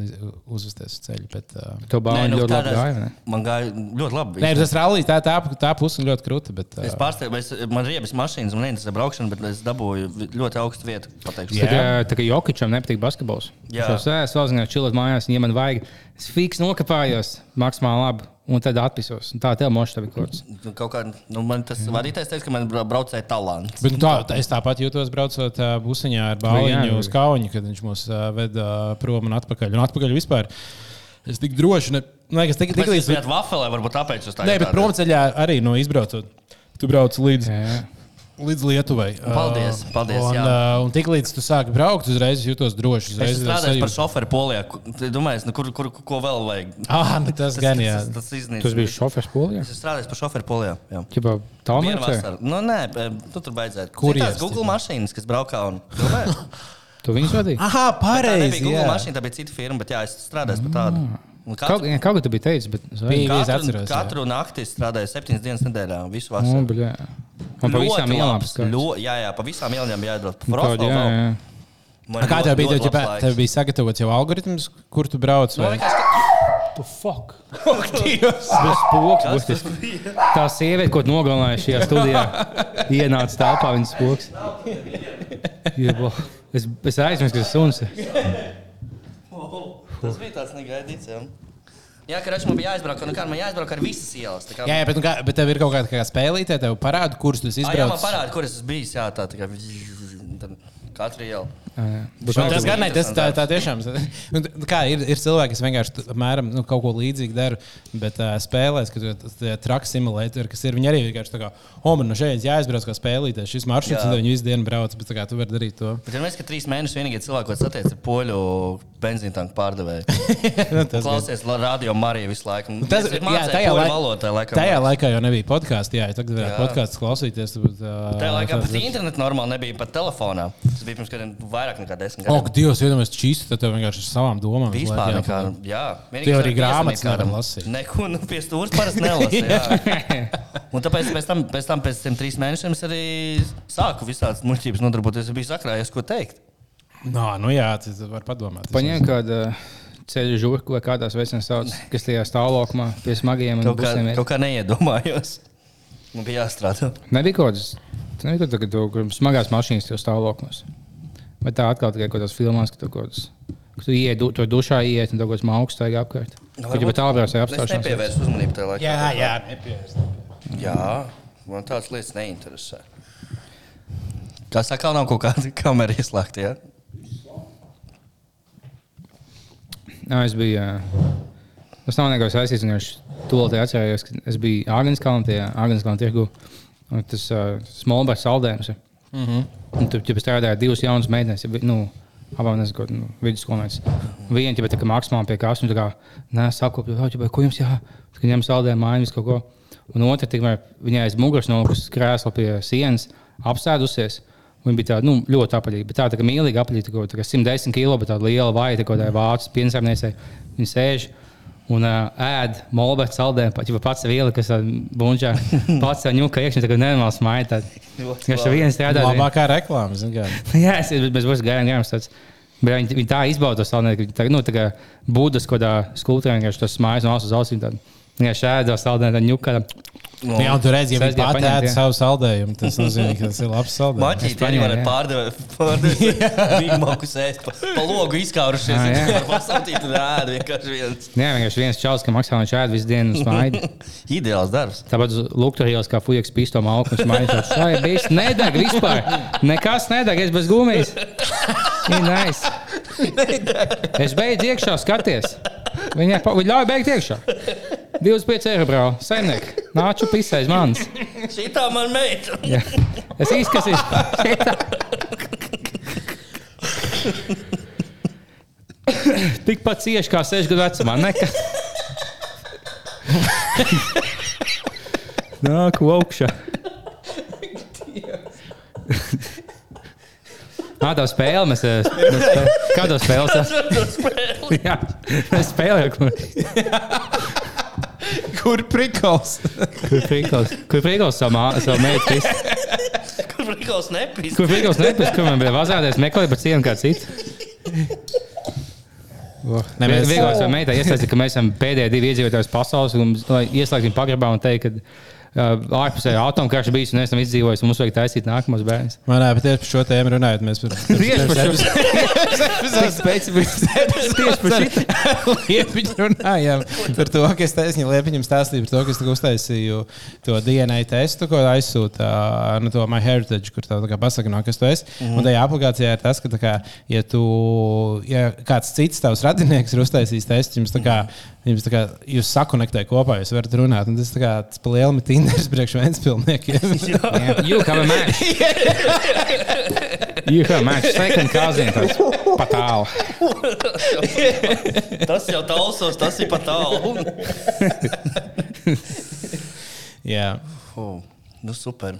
uzvesties uz ceļa? Bet, uh, Tev bāliņi nu, ļoti labi gāja, ne? Man gāja ļoti labi. Nē, tas rallija tā, tā, tā puse ir ļoti krūta. Bet, Es uh, es, man ir riebas mašīnas, man neinteresē braukšana, bet es dabūju ļoti augstu vietu. pateikšu. Jā. Tā kā, tā kā Jokičam nepatīk basketbols. Jā. Es vēl zinu, čilot mājās, un, ja man vajag, es fiks nokāpājos maksimāli labi, un tad atpisos. Un tā tev tev ir kaut kas. Nu, Kaut kā, nu, man tas vadītājs teica, ka man bra- braucēja talants. Bet, nu, tā, tā, es tāpat jūtos braucot busiņā ar jā, bāliņu uz kauņu, kad viņš mūs veda prom un atpakaļ. Un atpakaļ vispār. Es tik droši, ne, nu, liekas, tik, līdz. līdz vafelē, varbūt tāpēc jūs tā Nē, bet promceļā arī no izbraucot. Tu brauc līdz, Jā. Līdz Lietuvai. Paldies, Uh, paldies, Un, jā. uh, un tik līdz tu sāki braukt, uzreiz jūtos droši. Es Uzreiz strādāju par šoferu polijā. Domāju, nu, kur, kur, ko vēl vajag? Ah, nu tas gan jā. Tas, tas, iznīc. Tas bija šofers polijā. Es strādāju par šoferu polijā. Jā. Ķipā, tālmērķē. vasaru. Nu, nē, tu tur baidzētu. Kur ir tās Google mašīnas, kas braukā un [LAUGHS] domāju, Tu viņus vadīji? Aha, Bet Tā pareizi. Google mašīna, tā bija cita firma, bet jā, es strādāju pie tāda. Un Kaut, Katru, jā, kaut kā tu biji teicis, bet es Bija. katru, katru nakti es strādāju septiņas dienas nedēļā, visu Nu, vasaru. bļā. Un pa visām ielām. ļo- Jā, jā, pa visām ielām jāiedod. Kaut, jā, jā. A Kā tev bija? Tev, bija sagatavots jau algoritms, kur tu brauc? Vai? Tu fuck. Tas spoks, būtiski. Tā sieviete, ko tu nogalināji šajā studijā, ienāca telpā viņas spoks. Jebo. Es, es aizmirsu, ka tas suns. ir. Tas bija tāds negaidīts. Jā, jā ka man bija jāizbrauc, nu kā man jāizbrauc ar visas ielas. kā- Jā, jā bet, nu, kā, bet tev ir kaut kāda kā spēlīte, tev parāda, kurus tu esi Ā, Jā, man izbraucis. parāda, kur es bijis. Jā, tā tā kā tad katru Tas gan ne, tas tā, tā tiešām. [LAUGHS] Nu, kā ir, ir cilvēki, kas vienkārši apmēram nu, kaut ko līdzīgu dara, bet uh, spēlēs, ka tie traki simulētori, kas ir, viņi arī vienkārši tā kā, oh, man no šejienes jāizbrauc kā spēlītājs, šis maršruts, tad viņi visu dienu brauc, bet kā tu vari darīt to. Bet, ja mēs ka trīs mēnešus vienīgie cilvēki, ko satiek, ir poļu benzīna tanku pārdevēji. [LAUGHS] Nu. Klausies, la- radio Marija visu laiku. Un Tas, es jā, mācēju tajā, poļu laik, valodā, laikam. tajā laikā jau nebija podkāstu. Jā, tagad varētu Jā. podkāstus klausīties. Bet, uh, Tajā laikā pat internetu normāli nebija pat telefonā. Tas bija pirms kādiem vairāk nekā desmit gadiem. Dievs, iedomājieties, čīsti, tad tev vienkārši ar savām domām. Vispār laiku nekā. Jā, Tu jau arī grāmatas nevari lasīt. Neko, nu, pie stūra parasti nelasu. jā. [LAUGHS] Un tāpēc pēc tam, pēc tam, pēc tiem trīs mēnešiem, es arī sāku visādas muļķības nodarboties. Es biju sakrājies, ko teikt. Nā, nu jā, tas var padomāt. Paņem kādu uh, ceļu žurku vai kādās veicināts sauc, kas tajā stāvokmā pie smagiem un Kaut kā, busiem. ir. kaut kā neiedomājos. Man bija jāstrādā. Nebija kaut kādas, tas nebija kaut kādas kur smagās mašīnas jau stāvoklos. Vai tā atkal tikai kaut kādas filmās, ka tu kaut kādas. ka Tu ienāc, du, tur dušā ienāc un kaut kāds mākslinieks staigā apkārt. Kur jau ir Es apstāšanās. nepievērsu uzmanību tajā laikā. Jā, jā, nepievērst. jā, man tādas lietas neinteresē. Kā saka, nav kaut kāda [LAUGHS] kamera ieslēgta. Ja? Jā, es biju. Tas nav nekas saistīts to, tūlīt atcerējos, ka es biju Ārgānskalnā, tajā Ārgānskalnā tirgu. Tas uh, smolbars saldējums. Mm -hmm. Tur jau strādāja divas jaunas meitenes. ja Nu, Abām ko nu, vidusskolnieces. Viena jau tā kā maksimāli pie kājas, un tā kā, jau ko jums jā, kā ņem saldējumu mājas kaut ko. Un otra, tikmēr viņai aiz muguras nolikusi krēsla pie sienas, apsēdusies. Viņa bija tāda nu, ļoti apaļīga, bet tā, tā kā mīlīga apaļīga, tā kā- tā kā 110 kg, bet tāda liela tā kā tā vācu piensāpniecei. Viņa sēž un uh, ēd molbētu saldējumu, pat jau pats viela, kas bunžā [LAUGHS] pats ņuka iekšā, tā kā nenormāls maija. Viņš ar vienu strādā. Labākā reklāma, zin kā. [LAUGHS] Jā, es esmu bez būs gājām, gājām. Tāds. Bet viņi, viņi tā izbauda to ka tā, nu, tā kā būdas kaut kādā skulptūrā, vienkārši tas mājas no asas ausīm. Tad, jā, šādā saldē, tā ņuka. Jā, un tur redz, ja viņi Sestdien pat paņemt, ēd jā. savu saldējumu, tas nozīmē, ka tas ir labs saldējums. Maķis arī jā. pārdevēt, pārdevēt [LAUGHS] Big Macu sēst pa, pa logu izkaurušies. [LAUGHS] Ah, jā. Var pasūtīt un ēd vienkārši viens. Jā, vienkārši viens čels, ka maksā viņš ēd visu dienu uz mājas. [LAUGHS] Ideāls darbs. Tāpat Lukturījos, kā fujaks pīsto malku, mājas tāds, vai bijis nedeg vispār. Nekas nedeg, es bez gumijas. Nice. Es beidzu iekšā skaties. Viņai pa- viņa ļauj beigt iekšā. 25 eiro brāl, saimniek. Nāču pisēs mans. Šitā man meita. Jā. Es izskatīšos. Tikpat cieši kā 6 gadu vecumā. Neka. Nāk, augšā. Nā, tā spēle mēs. spēle- Kādā spēlē? Jā, mēs spēlējam. Kur prikals? Kur prikals? Kur prikals savu mā- savu meitu? Kristi? Kur brīvs nepīs? Kur prikals nepēc, kur man bija vazāties, meklēja pa cienu kā citu? Ne, mēs- Vieglāk vai meitai iesaistīt, ka mēs esam pēdējie divi iedzīvotājs pasaules, un viņu pagrabā un teikt, ka ārpusē atomkarš bijis un esam izdzīvojuši, un mums vajag taisīt nākamos bērnus. Man bet tieši par šo tēmu runājot, mēs [LAUGHS] Tieši par šo liepiņu runājām. Par to, ka es taisnīju liepiņam stāstīju par to, ka es uztaisīju to DNA testu, ko aizsūta nu, to MyHeritage, kur tā, tā kā pasaka, no kas tu esi. Mm -hmm. Un tajā aplikācijā ir tas, ka, kā, ja, tu, ja kāds cits tavs radinieks ir uztaisījis testu, jums, tā kā, jums tā kā, jūs sakonektē kopā, jūs varat runāt. Un tas, tā kā, tas pa lielu Tinders [LAUGHS] priekš Ventspilniekiem. [LAUGHS] [LAUGHS] You have a match. You have a match. Second cousin. Tas pat tālu. Tas jau tausos, tas ir pat tālu. Jā. Oh, nu super.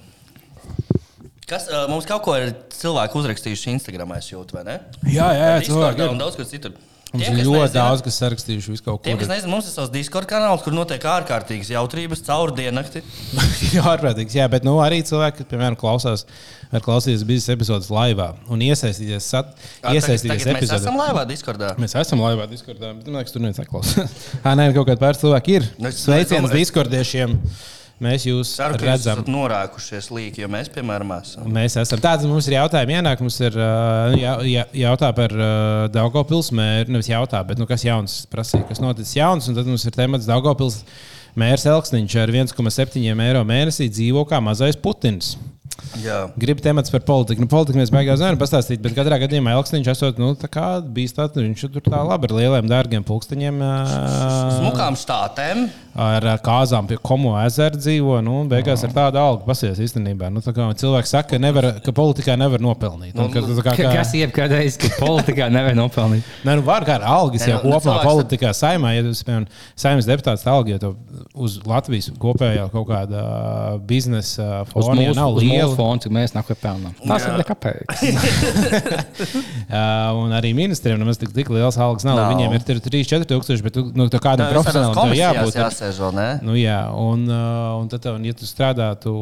Kas uh, mums kaut ko ir cilvēki uzrakstījuši Instagram, es jūtu, vai ne? Jā, jā, jā cilvēki. Un ir. daudz kas citur. Mums Tiem, ir ļoti nezina- daudz, kas sarakstījuši visu kaut ko. Tiem, kas nezina, mums ir savs Discord kanāls, kur notiek ārkārtīgas jautrības caur diennakti. [LAUGHS] Ārprātīgs. Jā, bet nu, arī cilvēki, kas, piemēram, klausās, var klausīties biznesa epizodes laivā un iesaistīties, sat, iesaistīties Tagad mēs epizodē. esam laivā Discordā. Mēs esam laivā Discordā, bet man liekas, tur neviens neklausās. [LAUGHS] Ā, nē, kaut kādi pāris cilvēki ir. Nu, es- Sveiciens es- Discordiešiem. Mēs jūs Ceru, redzam. esat norākušies līķi, jo mēs, piemēram, esam. Mēs esam tāds, mums ir jautājumi ienāk, mums ir uh, jā, jā, jautā par uh, Daugopils mēru, nevis jautā, bet nu, kas jauns prasīja, kas noticis jauns, un tad mums ir temats Daugopils mērs Elksniņš ar 1,7 eiro mēnesī dzīvo kā mazais Putins. Jā. Gribu temats par politiku. Nu, politiku mēs beigās nevaram pastāstīt, bet katrā gadījumā Elksniņš esot, nu, tā kā bijis tāds, viņš tur tā labi ar lieliem, dārgiem pulksteņiem. Uh, Smukām stātēm. Ar kāzām pie komu ezera dzīvo. Nu, beigās ar tādu algu pasies īstenībā. Nu, tā kā cilvēks saka, ka, nevar, ka politikā nevar nopelnīt. Un, ka, tā kā, Ka- kā, Kas jebkādreiz, kad politikā nevar nopelnīt? [LAUGHS] Nē, nu, var kā ar algas Nē, jau nu, kopumā politikā saimā, ja tas, piemēram, saimnes deputāts tā alga, ja to uz Latvijas kopējā kaut kāda biznesa Uz fona ja nav liela. fona, cik mēs nākam pelnām. Tas ir nekāpēc. [LAUGHS] Un arī ministriem nemaz tik, tik liels algas nav. Nav. Viņiem ir 3-4 tūkstoši, bet tu, nu, tā kādam profesionālam jābūt. ir- jāsēž vēl, ne? Nu, jā, un, uh, un tad, tev, ja tu strādātu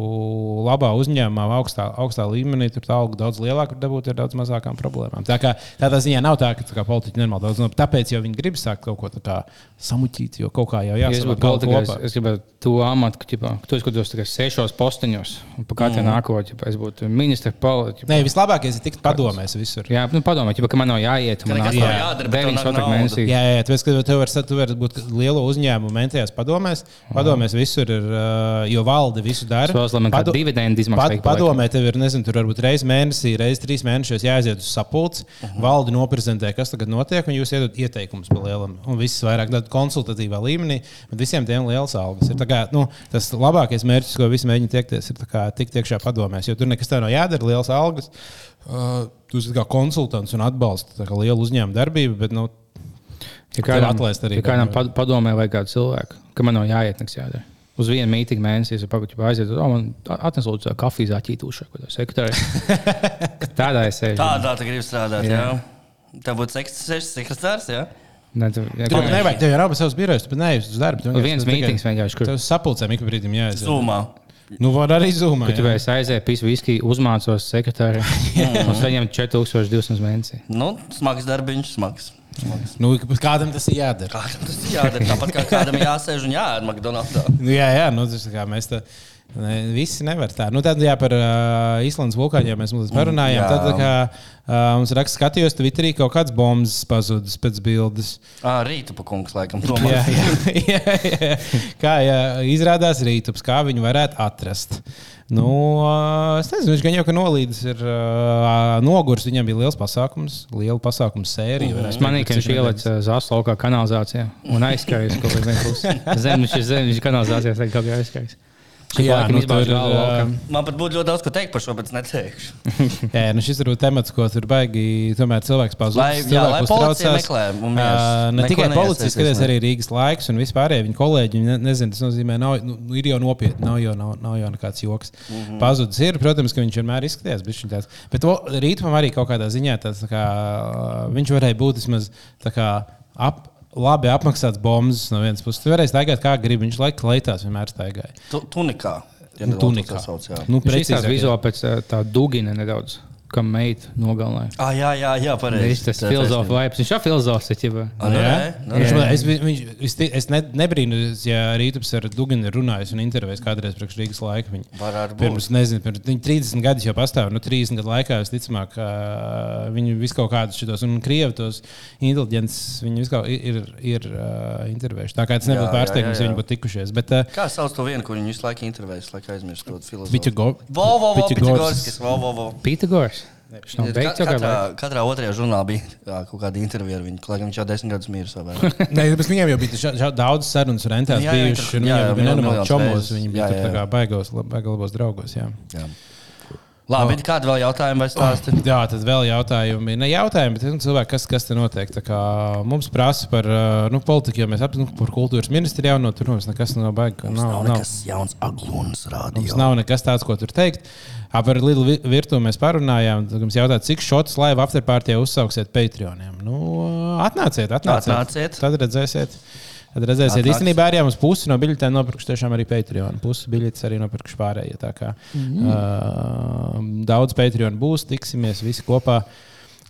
labā uzņēmumā, augstā, augstā līmenī, tur tā alga daudz lielāka, var dabūt ar daudz mazākām problēmām. Tā kā tādā ziņā nav tā, ka tā kā politiķi nenormāli daudz, no, tāpēc jau viņi grib sākt kaut ko tā kā samuķīt, jo kaut kā jau Ja es jāsaka, būtu politikā, es, es gribētu to amatu, ka, ķipā, ka tu skatos tikai sešos posteņos, un pa katru mm. nākotnē, ja es būtu ministra politiķis. Nē, vislabākais ir tikt padomēs visur. Jā, nu padomā, ķipā, ka man nav jāiet. Man nav jādara, bet tev deviņas nāk otru nauda. mēnesī. Jā, jā, tāpēc, ka tu vari, tu vari būt lielo uzņēmumu mentajās padomēs. Padomēs visur ir, uh, jo valde visu dara. Pado- dividenda izmaksā Pad, pa padomē, tev ir, nezinu, tur varbūt reizes mēnesī, reizes trīs mēnešos jāaiziet uz sapulci. Uh -huh. Valde noprezentē, kas tagad notiek, un jūs iedodat ieteikumus par lielam. Un viss vairāk tādā konsultatīvā līmenī, bet visiem tiem liels algas. Ir kā, nu, tas labākais mērķis, ko visi mēģina tiekties, ir kā tikt iekšā padomēs, jo tur nekas tā nav jādara, liels algas. Uh, tu esi kā konsultants un atbalsta tā kā lielu uzņēmumu darbību, bet nu, Ja kādam, atlaist arī ja kādam padomē vai kādu cilvēku, ka man nav jāiet nekas jādara. Uz vienu mītīgu mēnesi, ja pagaidu aiziet, tad man atnes lūdzu kafijas āķītūšu, ko tas sekretārs. [LAUGHS] Tādā es sēžu. Tādā tu gribi strādāt, jā. Jā. Tev būtu sekretārs, jā? Ne, tu, Tur kā- nevajag, tev jau nav savs birojs, bet neej uz darbu. Nu, viens mītings vienkārši, kur- Tev sapulcēm ik brīdim jāaiziet. Zumā. Nu, var arī zūmā. Kad tu vairs aizēji, pisu viski, uzmācos sekretāri. [LAUGHS] Un saņem 4200 mēnesī. Nu, smags darbiņš, smags. Nu, kādam tas ir jādara? Kādam tas ir jādara? Tāpat kā kādam jāsēž un jāēd McDonald's. Nu, jā, jā, nu, tas kā mēs tā. Ne, visi nevar tā. Nu, tad, jā, par uh, Īslandes vulkāņiem mēs mazliet parunājām. jā. Tad, kā, uh, mums raksts, skatījos, Twitterī kaut kāds bombas pazudis pēc bildes. Ah, rītu pa kungs, laikam, Jā, domā. jā, jā, jā. Kā jā, izrādās rītups, kā viņu varētu atrast. Nu, ā, es nezinu, viņš gan jau ka nolīdis ir uh, nogurs. Viņam bija liels pasākums, liela pasākuma sērija. Es manīju, ka viņš ielica zāles laukā kanalizācijā un aizskrēja kaut kādā veidā. [LAUGHS] Zem viņš ir zem, viņš kanalizācijā tagad kaut kā aizskrējas. Jā, nu, ir, laukam. Man pat būtu ļoti daudz ko teikt par šo, bet es neteikšu. [LAUGHS] Jā, nu šis ir temats, ko tur baigi. Tomēr cilvēks pazudis. Jā, lai policija meklē un mēs Uh, ne tikai policija, skaties arī Rīgas laiks un vispār viņa kolēģi. Viņi ne, nezinu, tas nozīmē, nav, nu, ir jau nopietni, nav jau, nav, nav jau nekāds joks. Mm. -hmm. Pazudis ir, protams, ka viņš vienmēr izskatījās. bišķiņ Tāds. Bet rītam arī kaut kādā ziņā tāds, tā kā, uh, viņš varēja būt vismaz tā kā ap. Labi apmaksāts bombas no vienas puses. Tu varēsi staigāt, kā gribi. Viņš laikam leitās vienmēr staigāja. Tu, tunikā. Ja Nu, tunikā. tā sauc, jā. Nu, precīzāk, vizuāli pēc ā, tā dugina nedaudz, kam meita nogalināja. Ah, jā, jā, jā, Viņš pareizi. tas Tā filozofs vibes. Viņš jau filozofs ir. ķipa. Jā, nē, nu, viņš nē. man, es, vi- viņš, es, ne, nebrīnos, ja Rītups ar Duginu ir runājis un intervējis kādreiz priekš Rīgas laika. Būt. pirms, nezinu, pirms viņa 30 gadus jau pastāv. Nu, 30 gadu laikā visticamāk, viņi visu kaut kādus šitos, un krievi tos inteliģents, viņi visu kaut ir, ir uh, intervējuši. Tā kā tas nebūtu pārsteigums, ja viņi būtu tikušies. Bet, uh, Kā sauc to vienu, kur viņi visu laiku intervējas, lai aizmirstu to filozofu? Piķago- Vo, Viņš nav beigts jau Katrā, katrā otrajā žurnālā bija jā, kaut kāda intervija ar viņu. Lai gan viņš jau desmit gadus vai vairāk. [LAUGHS] Nē, bet viņiem jau bija šā, daudz sarunas rentās Jā, jā, bijušas. jā, Viņiem jā, bija nenormāli čomos. Viņi bija Jā, jā. kā baigos, labos draugos. Jā. Jā. Labi, kādi vēl jautājumi vai stāsti? Jā, tad vēl jautājumi. Ne jautājumi, bet nu, cilvēki, kas, kas te notiek. Tā kā Mums prasa par uh, nu, politiku, jo mēs apzināmies nu, par kultūras ministru jau no tur mums nekas nav baigts. Nav, Nav nav, nekas jauns aglons mums rādījums. nav nekas tāds, ko tur teikt. Par lielu vi- virtuvi mēs parunājām. Tad Mums jautā, cik šots laiva afterpārtijā uzsauksiet Patreoniem. Nu, atnāciet, atnāciet. Atnāciet. Tad redzēsiet. Tad redzēsiet, īstenībā arī mums pusi no biļetēm nopirkuši tiešām arī Patreon. Pusi biļetes arī nopirkuši pārējie. tā kā, Mhm. uh, daudz Patreon būs, tiksimies visi kopā.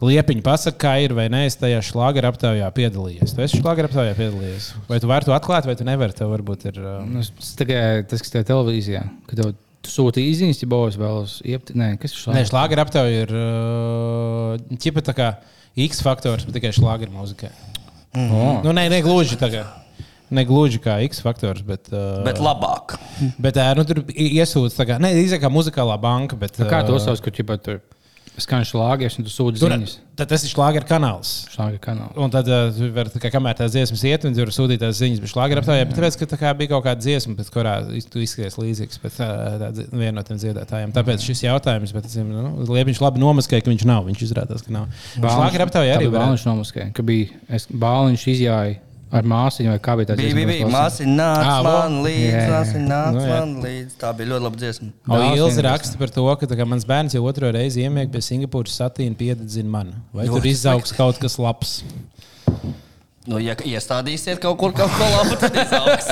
Liepiņa pasaka, kā ir vai nē, es tajā šlāgera aptaujā piedalījies. Tu esi šlāgera aptaujā piedalījies. Vai tu vari to atklāt, vai tu nevari? Tev varbūt ir. Uh, Nu, es tikai tas, kas tev televīzijā, kad tev tu sūti izziņas, ja būs vēlas iept. Nē, kas ir Nē, šāds? šlāgera aptaujā ir uh, ķipa tā kā X faktors, bet tikai šlāgera mūzikai. Oh. Nu, nē, ne gluži tā kā. Ne gluži kā X faktors, bet. Uh, Bet labāk. bet uh, nu, tur i- iesūdz tā kā. Ne, izsaka kā muzikālā banka, bet. Nu, Kā tu uh, uzsauc, ka ķipa, tur skan šlāgers un tu Tur, ziņas? tad tas ir šlāgera kanāls. Šlāgera kanālā. Un tad, uh, tu vari, tā kā, kamēr tās dziesmas iet, un tur sūtīt tās ziņas, bet šlāgera aptaujā, bet tāpēc, ka tā kā bija kaut kāda dziesma, pēc kurā tu izskaties līdzīgs pēc tā, tā, dzi- viena no tiem dziedātājiem. Tāpēc šis jautājums, bet nu, Liepiņš labi nomaskēja, ka viņš nav. Viņš izrādās, ka nav. Šlāgera aptaujā arī bija. Bāliņš nomuskēja, ka bija es- bāliņš izjāja ar māsiņu vai kā bija tā Bija, bija, bija. Māsiņa nāca vo. man līdzi, māsiņa nāca Nu, jā. man līdzi. Tā bija ļoti laba dziesma. O, Ilzi raksta par to, ka kā mans bērns jau otro reizi iemiega pie Singapūras satīna piededzina mani. Vai tur Ļoti izaugs kaut kas labs? Nu, ja iestādīsiet kaut kur kaut ko labu, tad izaugs.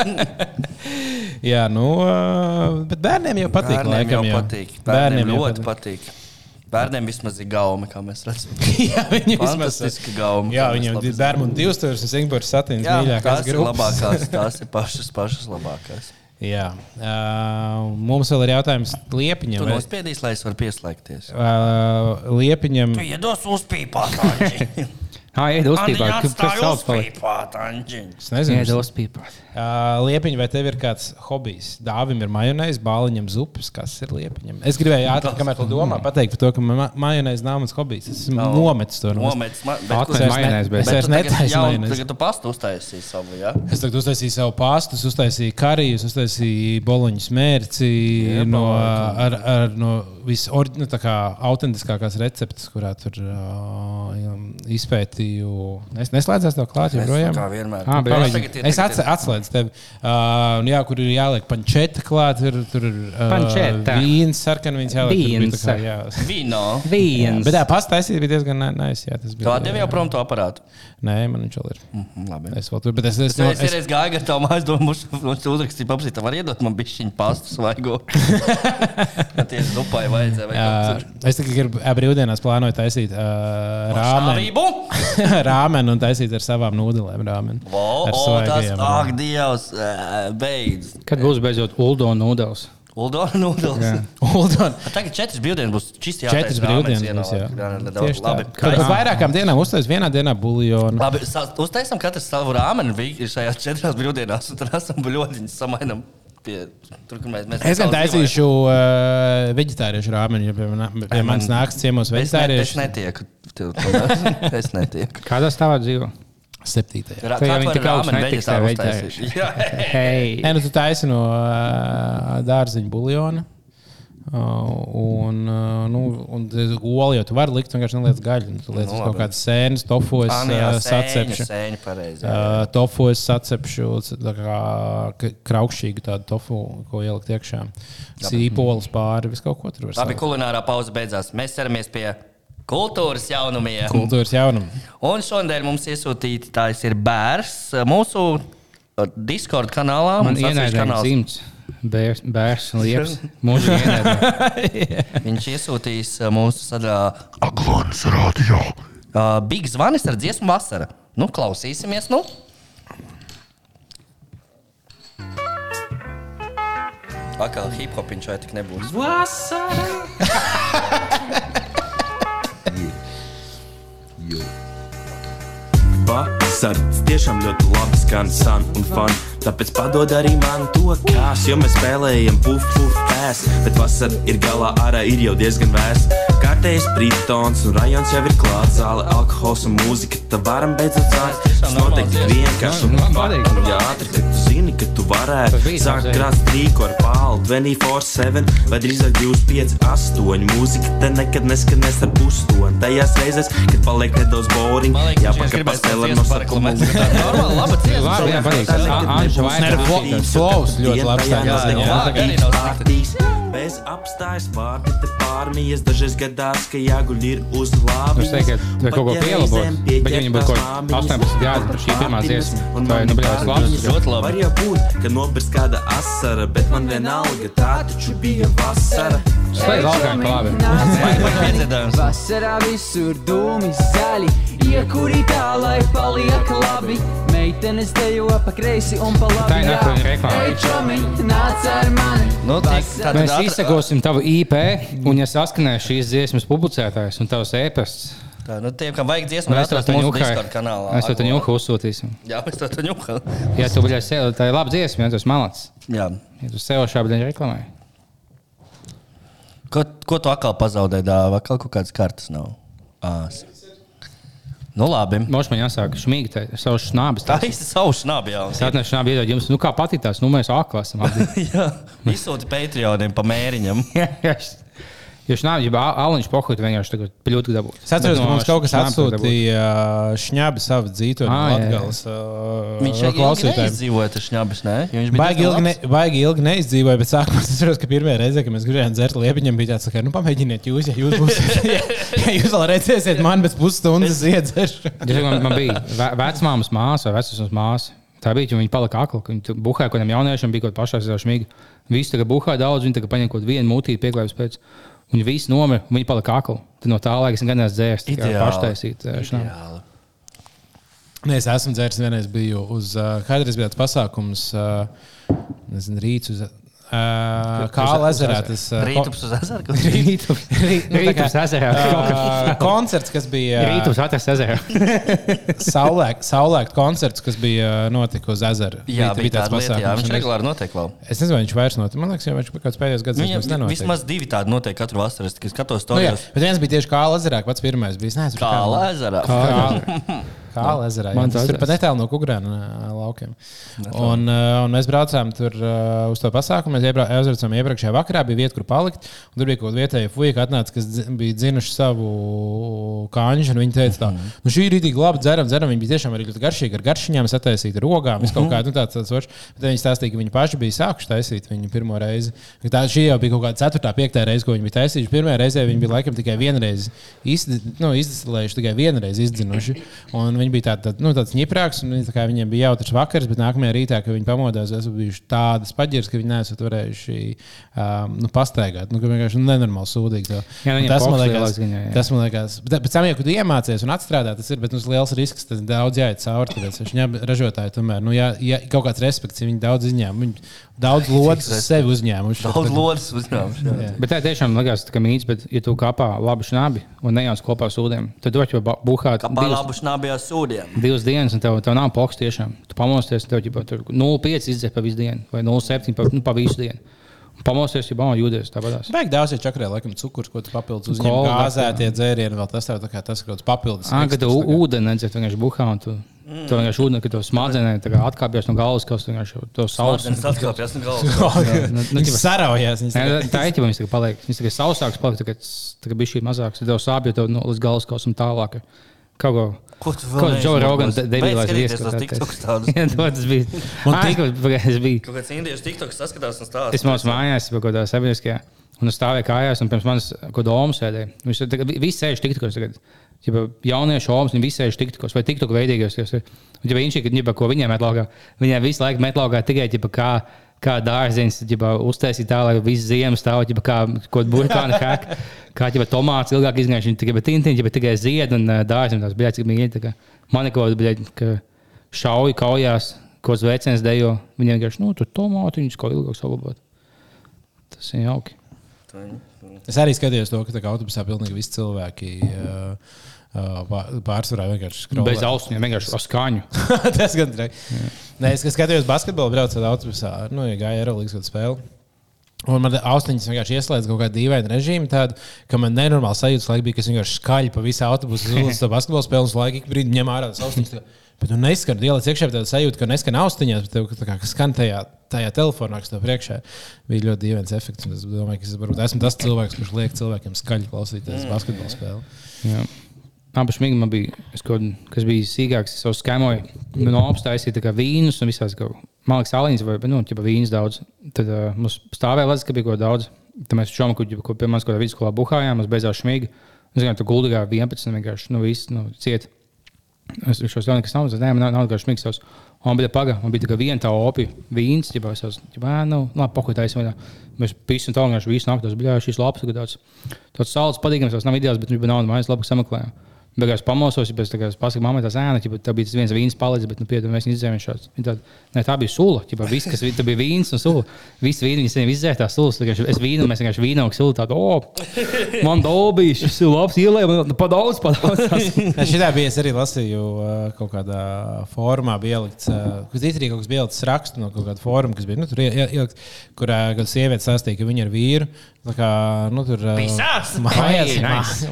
[LAUGHS] Jā, nu, bet bērniem jau patīk. Bērniem laikam, jau patīk. Bērniem jau ļoti patīk. Bērniem vismaz ir gauma, kā mēs redzam. [LAUGHS] jā, viņi vismaz Fantastiska gauma. Jā, viņam ir bērnu un divas stūris, un Singapūras satīns mīļākās grupas. labākās. [LAUGHS] Tās ir pašas, pašas labākās. Jā, uh, mums vēl ir jautājums Liepiņam. Tu vai- nospiedīsi, lai es varu pieslēgties. Uh, Liepiņam, Tu iedos uzpīpāt. [LAUGHS] Ah, ēd uzpīpāt. Kas sauc palikt? uzpīpāt, Anģi. es nezinu, Ēd uzpīpāt. uh, Liepiņ, vai tev ir kāds hobijs? Dāvim ir majonēs, bāliņam zupas, kas ir Liepiņam. Es gribēju ātri, kamēr tu domā, pateikt par to, ka ma majonēs nav mans hobijs. Es esmu Nav. nometis to no Nometis ma- bet Es majonēzi, ne- bet- es Bet vairs netaisu majonēzi. Tagad tu pastu uztaisīji savu, jā? Es tagad uztaisīju savu pastu, uztaisīju karijas, uztaisīju boloņu smērci no, ar, ar no visautentiskākās receptes, kurā tur uh, izpētīju. Es neslēdzos to klāt, joprojām. Kā vienmēr. Bet Tagad es- Es ir- atslēdzu tevi. Uh, un jā, kur ir jāliek pančeta klāt, ir tur ir uh, Pancetta. vīns, sarkanvīns jāliek. Vīns. tā kā, jā. Vīno. Viens. Bet tā pastaisīt bija diezgan nice. Jā, tas Tu bija. atdevi jau prom to aparātu. Nē, man viņš vēl ir. Mhm, Labi. Es vēl tur, bet es, es, Es no, es, es gāju ar tavu mājas, domāju, viņš uzrakstīja, papsīt, var iedot man bišķiņu pastu svaigo. [LAUGHS] Tieši dupai vajadzēja. es tikai gribu brīvdienās plānoju taisīt uh, rāmeni. [LAUGHS] Rāmeni un taisīt ar savām nūdelēm. Rāmeni. Vo, Ar o, tas, ak. Dievs, beidz. Kad būs beidzot Uldo nūdels? Uldona [LAUGHS] nūdels. Jā. [LAUGHS] Uldon, Tagad četras brīvdienas būs čist Četras brīvdienas. jā. Tieši tā. Labi, Kad uz vairākām dienām uztais vienā dienā buļļonu. Labi, uztaisam katrs savu rāmeni vi- šajās četrās brīvdienās, un tad esam buļļoņus samainam. Pie, tur, mēs, mēs Es gan taisīšu uh, veģetāriešu rāmeni, ja pie, man, pie Ai, manis man- nāks ciemos dzīvojam. Es, netieku. [LAUGHS] Es netieku. Kādā stāvā dzīvo? Septītajā. Kāds viņi tik augstu netiks? [LAUGHS] Jā, Hei! Nē, nu tu taisi no uh, dārziņa buļļona. Uh, un, uh, nu, un olu jau tu vari likt, vienkārši neliec gaļu. Nu, Tu liec Nu, kaut kādas sēnes, tofu, es jā, sēņa, sacepšu. sēņa pareizi. Uh, tofu es sacepšu, tā kā k- kraukšķīgu tādu tofu, ko ielikt iekšā. Sīpols pāri, visu kaut ko tur var Labi, salikt. kulinārā pauze beidzās. Mēs ceramies pie kultūras jaunumiem. Kultūras jaunumu. Un šodien mums iesūtīta tās ir bērs mūsu uh, Discord kanālā. Man ienaidnieks kanāls. zimts. Bērs, bērs un liepas. [LAUGHS] Viņš iesūtīs uh, mūsu sadralā Aglons radio. uh, Big Zvanis ar dziesmu vasara. Nu, klausīsimies, nu. Atkal hip hopiņš vai tik nebūs. Vasarā tiešām ļoti labi skan san un fan. Tāpēc padod arī man to kās, jo mēs spēlējam. Puf, puf, pēs. Bet vasarā ir galā ārā ir jau diezgan vēs. Kārtējs brīvtons un rajons jau ir klāts. Zāle, alkohols un mūzika, tad varam beidzot sākt. Tas noteikti ir vienkārši un Man patīk. Jā, ātri, kad tu zini, ka tu varētu sākt krāt strīku ar pālu 24-7 vai drīzāk 25-8. Mūzika te nekad neskanēs ar pustoni. Tajās reizēs, kad paliek nedaudz boring, jāpakaļ tās no pareklamēt. Tā ir normāla, laba dziesma. Labi, jā, patīk. An- Anža Ne, vairāk flo- patīk. flows ļoti labs Jā, jā, jā. Kārtīs, bez apstājas vārdi te pārmijas. Dažreiz gadās, ka jāguļ ir uz lāvis. Es teiktu, ka vai kaut ko pielabot, bet ja viņi būtu kaut kādi 18 gadi, tad šī pirmā dziesma, vai nu brīvais labs. Tas ļoti labi. Var jau būt, ka nopirks kāda asara, bet man vienalga tā taču bija vasara. Slēdz. Vai piedzīvojums? Vasarā visur dūmi zaļi, iekurī tā, lai paliek labi. Meitenes dejo pa kreisi un pa labi. Tā ir nākamā reklāma. Ej, čomi, nāc ar mani. Nu, Vasarā- tad- Mēs izsakosim tavu IP, un ja saskanēs šīs dziesmas publicētājs un tavs e-pasts, Tā, nu, tiem, kam vajag dziesmu, mēs to. Discord kanālā. Mēs to ņūku uzsūtīsim. Jā, mēs to ņūkam. Ja tu biji sev, tā ir laba dziesma, ja tu esi malāts. Jā. Ja tu sev šādi reklamēji. Ko, ko tu atkal pazaudēji dāvā? Atkal kaut kādas kartas nav. Ās. Nu, labi. Moš man jāsāk ir savs šnābis. Tā ir savu šnabu jau. Es atnesu šnābi iedod jums, nu kā patītās, nu mēs āklā esam. [LAUGHS] Jā, izsūti Patreoniem pa mēriņam. [LAUGHS] Jo šnābi, ja āliņš pohuļ, vienkārši tagad ļoti dabūt. Es atceros, ka mums kaut kas atsūtīja šņabi savu dzīto no jā. Latgales Viņš jau klausītājiem. neizdzīvoja tas šņabis, ne? Jo viņš bija Baigi ilgi, ne, baigi ilgi neizdzīvoja, bet sākumā es atceros, ka pirmā reize, kad mēs gribējām dzert liepiņam, bija tāds, ka, nu, pamēģiniet jūs, ja jūs būsiet, [LAUGHS] ja, ja jūs vēl redzēsiet mani pēc pusstundas iedzeršu. Man, [LAUGHS] man bija ve- vecmāmas māsa vai vecās māsa. Tā bija, jo viņi palika akli. Viņi buhāja kaut kādiem jauniešiem, bija kaut kāda pašā šmīga. Visi tagad buhāja daudz, viņi tagad paņēma kaut vienu mutīti, pieklājības pēc. Viņi visi nomira, viņi palika akli. Tad no tā laika es gan neesmu dzēris. Tā kā paštaisīt. Nē, es esmu dzēris, vienreiz biju uz uh, kādreiz bija tāds pasākums, uh, nezinu, rīts uz uh, Kāla ezerā. Tas uh, Rītups uz ezeru. Rītums Rīt- nu, tā kā, Rītums ezerā. Kaut kas- uh, koncerts, kas bija Rītums atrast ezerā. [LAUGHS] saulēkt, saulēkt koncerts, kas bija notika uz ezera. Jā, Rīt bija tāda lieta, jā. Viņš es- regulāri notiek vēl. Es nezinu, vai viņš vairs notiek. Man liekas, jau viņš kaut kāds gads Viņam vairs nenotiek. vismaz divi tādi notiek katru vasaru. Es tikai skatos to Nu, jā, jau. bet viens bija tieši kā ezerā, pats pirmais bija. Kā ezerā. Kā ezerā. Man tas tur pat netālu no Kukurēna ā, laukiem. Un, uh, un mēs braucām tur uh, uz to pasākumu. Mēs aizbraucām iepriekšējā vakarā, bija vieta, kur palikt. Un tur bija kaut kāda vietējā fuja, atnāca, kas bija dzinuši savu un Viņi teica, tā, nu, šī ir rītīgi labi dzeram, dzeram. Viņi bija tiešām arī ļoti garšīgi ar garšiņām, sataisīti ar rogām. -huh. kaut kā, nu, tāds, tāds, bet viņi stāstīja, ka viņi paši bija sākuši taisīt viņu pirmo reizi. Tā šī jau bija kaut kāda 4. 5. reize, ko viņi bija taisījuši. Pirmā reize viņi bija laikam tikai vienreiz izdi, nu, izdestilējuši, tikai vienreiz izdzinuši. Un viņi bija tādi, tādi, nu, tāds ņiprāks, un tā viņiem bija jautrs vakars, bet nākamajā rītā, kad viņi pamodās, esmu bijuši tādas paģiras, ka viņi neesat varējuši um, nu, pastaigāt. Nu, ka vienkārši nu, nenormāli sūdīgi. Jā, nu, tas man poks liekas, jau, jā. tas man liekas. Bet pēc tam, ja tu iemācies un atstrādā, tas ir bet, nu, tas liels risks. Tas daudz jāiet cauri. Tāpēc viņa ražotāji tomēr, nu, ja, ja kaut kāds respekts, viņi daudz izņēma, viņi daudz lodas sevi uzņēmuši. Daudz lodas uzņēmums. jā. Bet tā tiešām liekas, ka mīts, bet, ja tu kāpā labi šnabi un nejauc kopā ar sūdiem, tad tu vari buhāt Kā pāri šnabījā sūdiem. divas dienas, un tev, tev nav plakts tiešām. Tu pamosties, tev jau tur 0,5 izdzēs pa visu dienu, vai 0,7 pa, nu, pa visu dienu. Pamosties, ja baumas jūties. Vajag daudz, ja čakarē, laikam, cukurs, ko tu papildus uzņem. Kola, Gāzētie dzērieni, vēl tas tev tā kā tas kaut kāds papildus. Ah, kad tu tā ūdeni nedzēri, vienkārši buhā, tu, mm. tu vienkārši ūdeni, ka tu smadzenē tā kā atkāpjas no galvas, kas tu vienkārši to sauc. Sācis atkāpjas no galvas. [LAUGHS] Nu, nu, ķipa- saraujās. viņas Nē, tā Tā ir jau viņa paliek. Viņas tikai sausāks, paliek tikai, tikai bija šī mazāks. Tev sāpju, tev no līdz galvas kaut kam tālāk. Kaut ko. Ko tu Ko Džo Rogan debilais [LAUGHS] tādus. Jā, tas bija. Man tik- tik, es biju. Kaut kāds indiešu TikToks saskatās un stāsta. Es mūsu mājās, jau kaut kādā sabiedriskajā, un es stāvēju kājās, un pirms manis kaut kāda doma sēdēja. Viņš tagad vi- visi sēž tiktos tagad. Ja jaunieši omas, viņi visi sēž tiktos vai tiktok veidīgos. Un, ja viņš ir, ja ko viņiem met laukā, viņiem visu laiku met laukā tikai, ja kā, kā dārziņš, ja uztaisīt tā, lai viss ziemas stāv, ja kā kaut burkāna hēk, kā ja tomāts ilgāk izgājuši, viņi tikai tintiņi, ja tikai zied un dārziņš, tās bija cik mīļi. Man kaut kāda šauja kaujās, ko zvērciens dejo. Viņiem vienkārši, nu, tur tomātiņus, ko ilgāk saglabāt. Tas ir jauki. Es arī skatījos to, ka autobusā pilnīgi visi cilvēki uh, pār- pārsvarā vienkārši skrolē. Bez ausīm, vienkārši ar skaņu. [LAUGHS] Tas gan traki. Nē, es skatījos basketbolu, braucu ar autobusā. Nu, ja gāja Eirolandes spēli. Un man austiņas vienkārši ieslēdz kaut kādu dīvainu režīmu, tādu, ka man nenormāli sajūta, laikam bija, ka es vienkārši skaļi pa visu autobusu [LAUGHS] uz to basketbola spēli, un laikam ik brīdi ņem ārā tas austiņas. kā- Bet tu neskan, ieliec iekšā tādu sajūtu, ka neskan austiņās, bet tev tā kā skan tajā, tajā telefonā, kas tev priekšā bija ļoti dīvains efekts. Es domāju, ka es varbūt esmu tas cilvēks, kurš liek cilvēkiem skaļi klausīties basketbola spēli. Jā. Abas smīgi man bija, kaut, kas bija sīkāks, es jau skaimoju, nu, no apstājas ir vīnus un visās, kaut, man liekas, aliņas vai, nu, ķipa vīnas daudz. Tad uh, mums stāvēja līdzi, ka bija kaut daudz. Tad mēs čomu, kur, ko pie manis kaut kādā vidusskolā buhājām, mums beidzās smīgi. Es zinu, tu guldīgā 11, vienkārši, nu, viss, nu, ciet. Es šo stāstu, kas nav, nē, man nav, nav garš miks. savs. Un bija paga, man bija tikai viena tā opija, vīns, ja es jau tādu, nu, labi, pakotais. Mēs pisu un tālāk visu naktos, bija šīs lapas, ka tāds, tāds salds patīkams, tas nav ideāls, bet viņš bija naudas mājas labāk sameklējums. Beigās pamosos, ja tam pasaku, mammai tas ēna, ja tā bija tas viens vīns palicis, bet, nu, piedod, mēs izdzēram šāds. Viņa tāda, ne, tā bija sula, ja viss, kas tā bija vīns un sula. Visi vīni, viņas viņiem izdzēra tās sulas, es vīnu, mēs vienkārši vīnu un sulu tādu, o, man dobīja, šis ir labs ielēja, man pa daudz, pa daudz. [LAUGHS] Šitā bija es arī lasīju kaut kādā formā, bija ielikts, kas īstenībā kaut kas bija ielikts rakstu no kaut kāda fóruma, kas bija, nu, tur ie- ie- ielikts, kur uh, kāda sieviete sastīja, ka viņa ir vīru. Tā kā, nu, tur uh, mājās,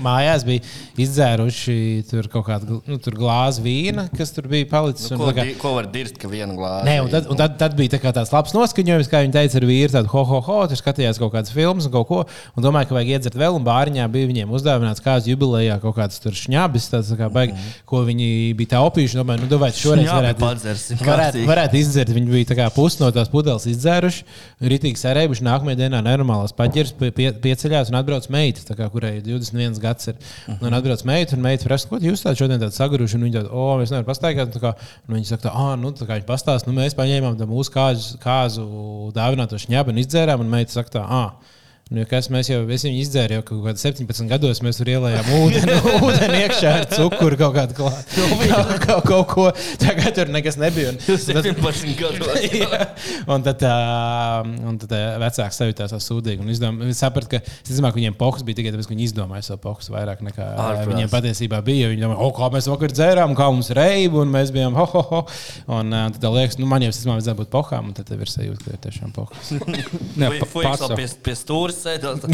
mājās bija izdzēruši tur kaut kādu nu, tur glāzi vīna, kas tur bija palicis. Nu, un ko, tā kā- ko var dirzt, ka viena glāze? Nē, un tad, un tad, tad bija tā tāds labs noskaņojums, kā viņi teica, ar vīru. Tādu ho, ho, ho, tur skatījās kaut kādas filmas un kaut ko. Un domāju, ka vajag iedzert vēl, un bāriņā bija viņiem uzdāvināts kāds jubilejā kaut kāds tur šņabis, tāds tā kā baigi, ko viņi bija taupījuši. Domāju, nu, vai šoreiz varētu, padzersim varētu, varētu izdzert. Viņi bija kā pusi no tās pudeles izdzēruši, ritīgi sarēbuši. Nākamajā dienā nenormālās paģiras pie, pie, pieceļās un atbrauc meita, kā, kurai ir 21 gads. Ir. Un atbrauc meita, un meita prasa, ko jūs tādu šodien tādu saguruši. Un viņi tādu, o, mēs nevaram pastaigāt. Kā, un viņi saka, ah, nu, tā kā viņi pastāsta, nu, mēs paņēmām mūsu kāzu, kāzu dāvināto šņabu un izdzērām. Un meita saka, ah, Nu, kas mēs jau es viņu izdzēru, jau kaut kādā 17 gados mēs tur ielējām ūdeni, [LAUGHS] ūdeni iekšā ar cukuru kaut kādu klāstu. kaut, kaut, kaut ko tagad tur nekas nebija. Un, Tas ir tad- 17 gados. [LAUGHS] Jā. un tad, un tad vecāks sajūtās sūdīgi. un izdom- Viņi saprata, ka ticamāk, viņiem pohs bija tikai tāpēc, ka viņi izdomāja savu pohs vairāk nekā Ārprāts. viņiem patiesībā bija. Viņi domāja, oh, kā mēs vakar dzērām, kā mums reiba, un mēs bijām ho, ho, ho. Un tad liekas, nu, man jau tas vajadzēja būt pohām, un tad tev ir sajūta, ka ir tiešām pohs. Jā, Vai pa- pie, pie stūra sēdot?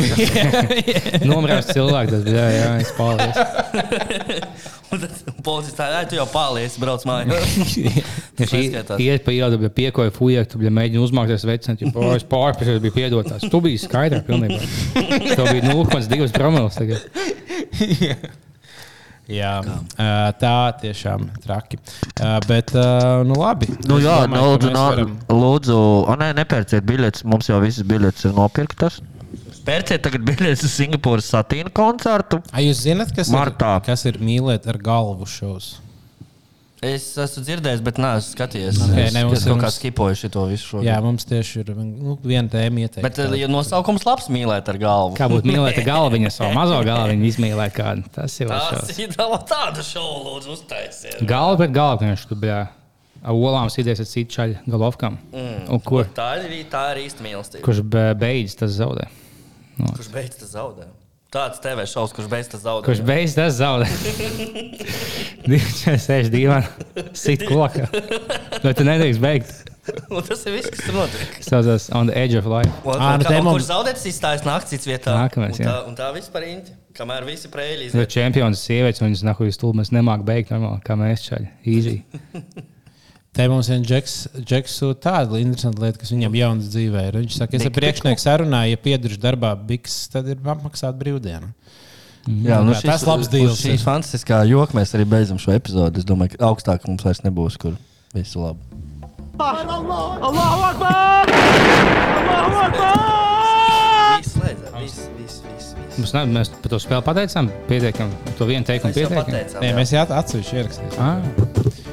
[LAUGHS] Nomirās cilvēks, tas bija, jā, jā, es paldies. [LAUGHS] Un tad policists tā, "Ai, tu jau pārlies, brauc mājās. [LAUGHS] Neskaitās. iet pa ielu, bija piekoja fujek, tu biji mēģini uzmākties vecināt, jo "O, es pārpēju, bija piedotās. Tu biji skaidrā pilnībā. Tev bija 0,2 promils tagad. Jā, uh, tā tiešām traki. Uh, bet, uh, nu, labi. Nu, Es jā, domāju, ka lūdzu, varam- lūdzu, o, nē, nepērciet biļetes. Mums jau visas biļetes ir nopirktas. Pērciet tagad biļetes uz Singapūras satīna koncertu. A, jūs zināt, kas Martā. ir, kas ir mīlēt ar galvu šovs? Es esmu dzirdējis, bet neesmu skatījies. Ok, es, ne, es ir- kaut kā mums- skipoju šo visu. Jā, mums tieši ir nu, viena tēma ieteikta. Bet eh, ja nosaukums labs mīlēt ar galvu. Kā būtu mīlēt [LAUGHS] galviņu, savu mazo galviņu izmīlēt kādu. Tas ir Tas vēl ir tāda šovu, lūdzu, uztaisiet. Galva pret galvu, viņš tur bija. Ar olām sīdēs ar citu čaļu galovkam. Mm. Un kur, Tā ir, tā ir īsta mīlestība. kurš be- beidz, tas zaudē. Kurš beidz tas zaudē? Tāds TV šovs, kurš beidz tas zaudē. Kurš beidz, tas zaudē. 2, 6, 2, sit kokā. Vai tu nedrīkst beigt? Un tas ir viss, kas tur notiek. Tas saucās on the edge of life. Un, Ā, un, nu kā, un, kurš zaudēts, izstājas cits vietā. Nākamais, un tā, jā. un tā vispār īņķi. Kamēr visi prēļi Jo čempions sievietes, viņas nahu stulbi, mēs nemāk beigt normāli, kā mēs čaļi. Easy. [LAUGHS] Te mums ir Džeks, Džeks tāda interesanta lieta, kas viņam jaunas dzīvē ir. Viņš saka, es ar priekšnieku sarunāju, ja piedušu darbā biks, tad ir apmaksāta brīvdiena. Jā, nu šis- Tas labs deals Šī ir. fantastiskā joka mēs arī beidzam šo epizodi. Es domāju, ka augstāk mums vairs nebūs, kur visu labu. Viss slēdzās, viss, viss, viss. viss. Mums nav, mēs par to spēli pateicām, pietiekam, to vienu teikumu Mēs pateicām. Nē, mēs jau atsevišķi ierakstījām. Ah,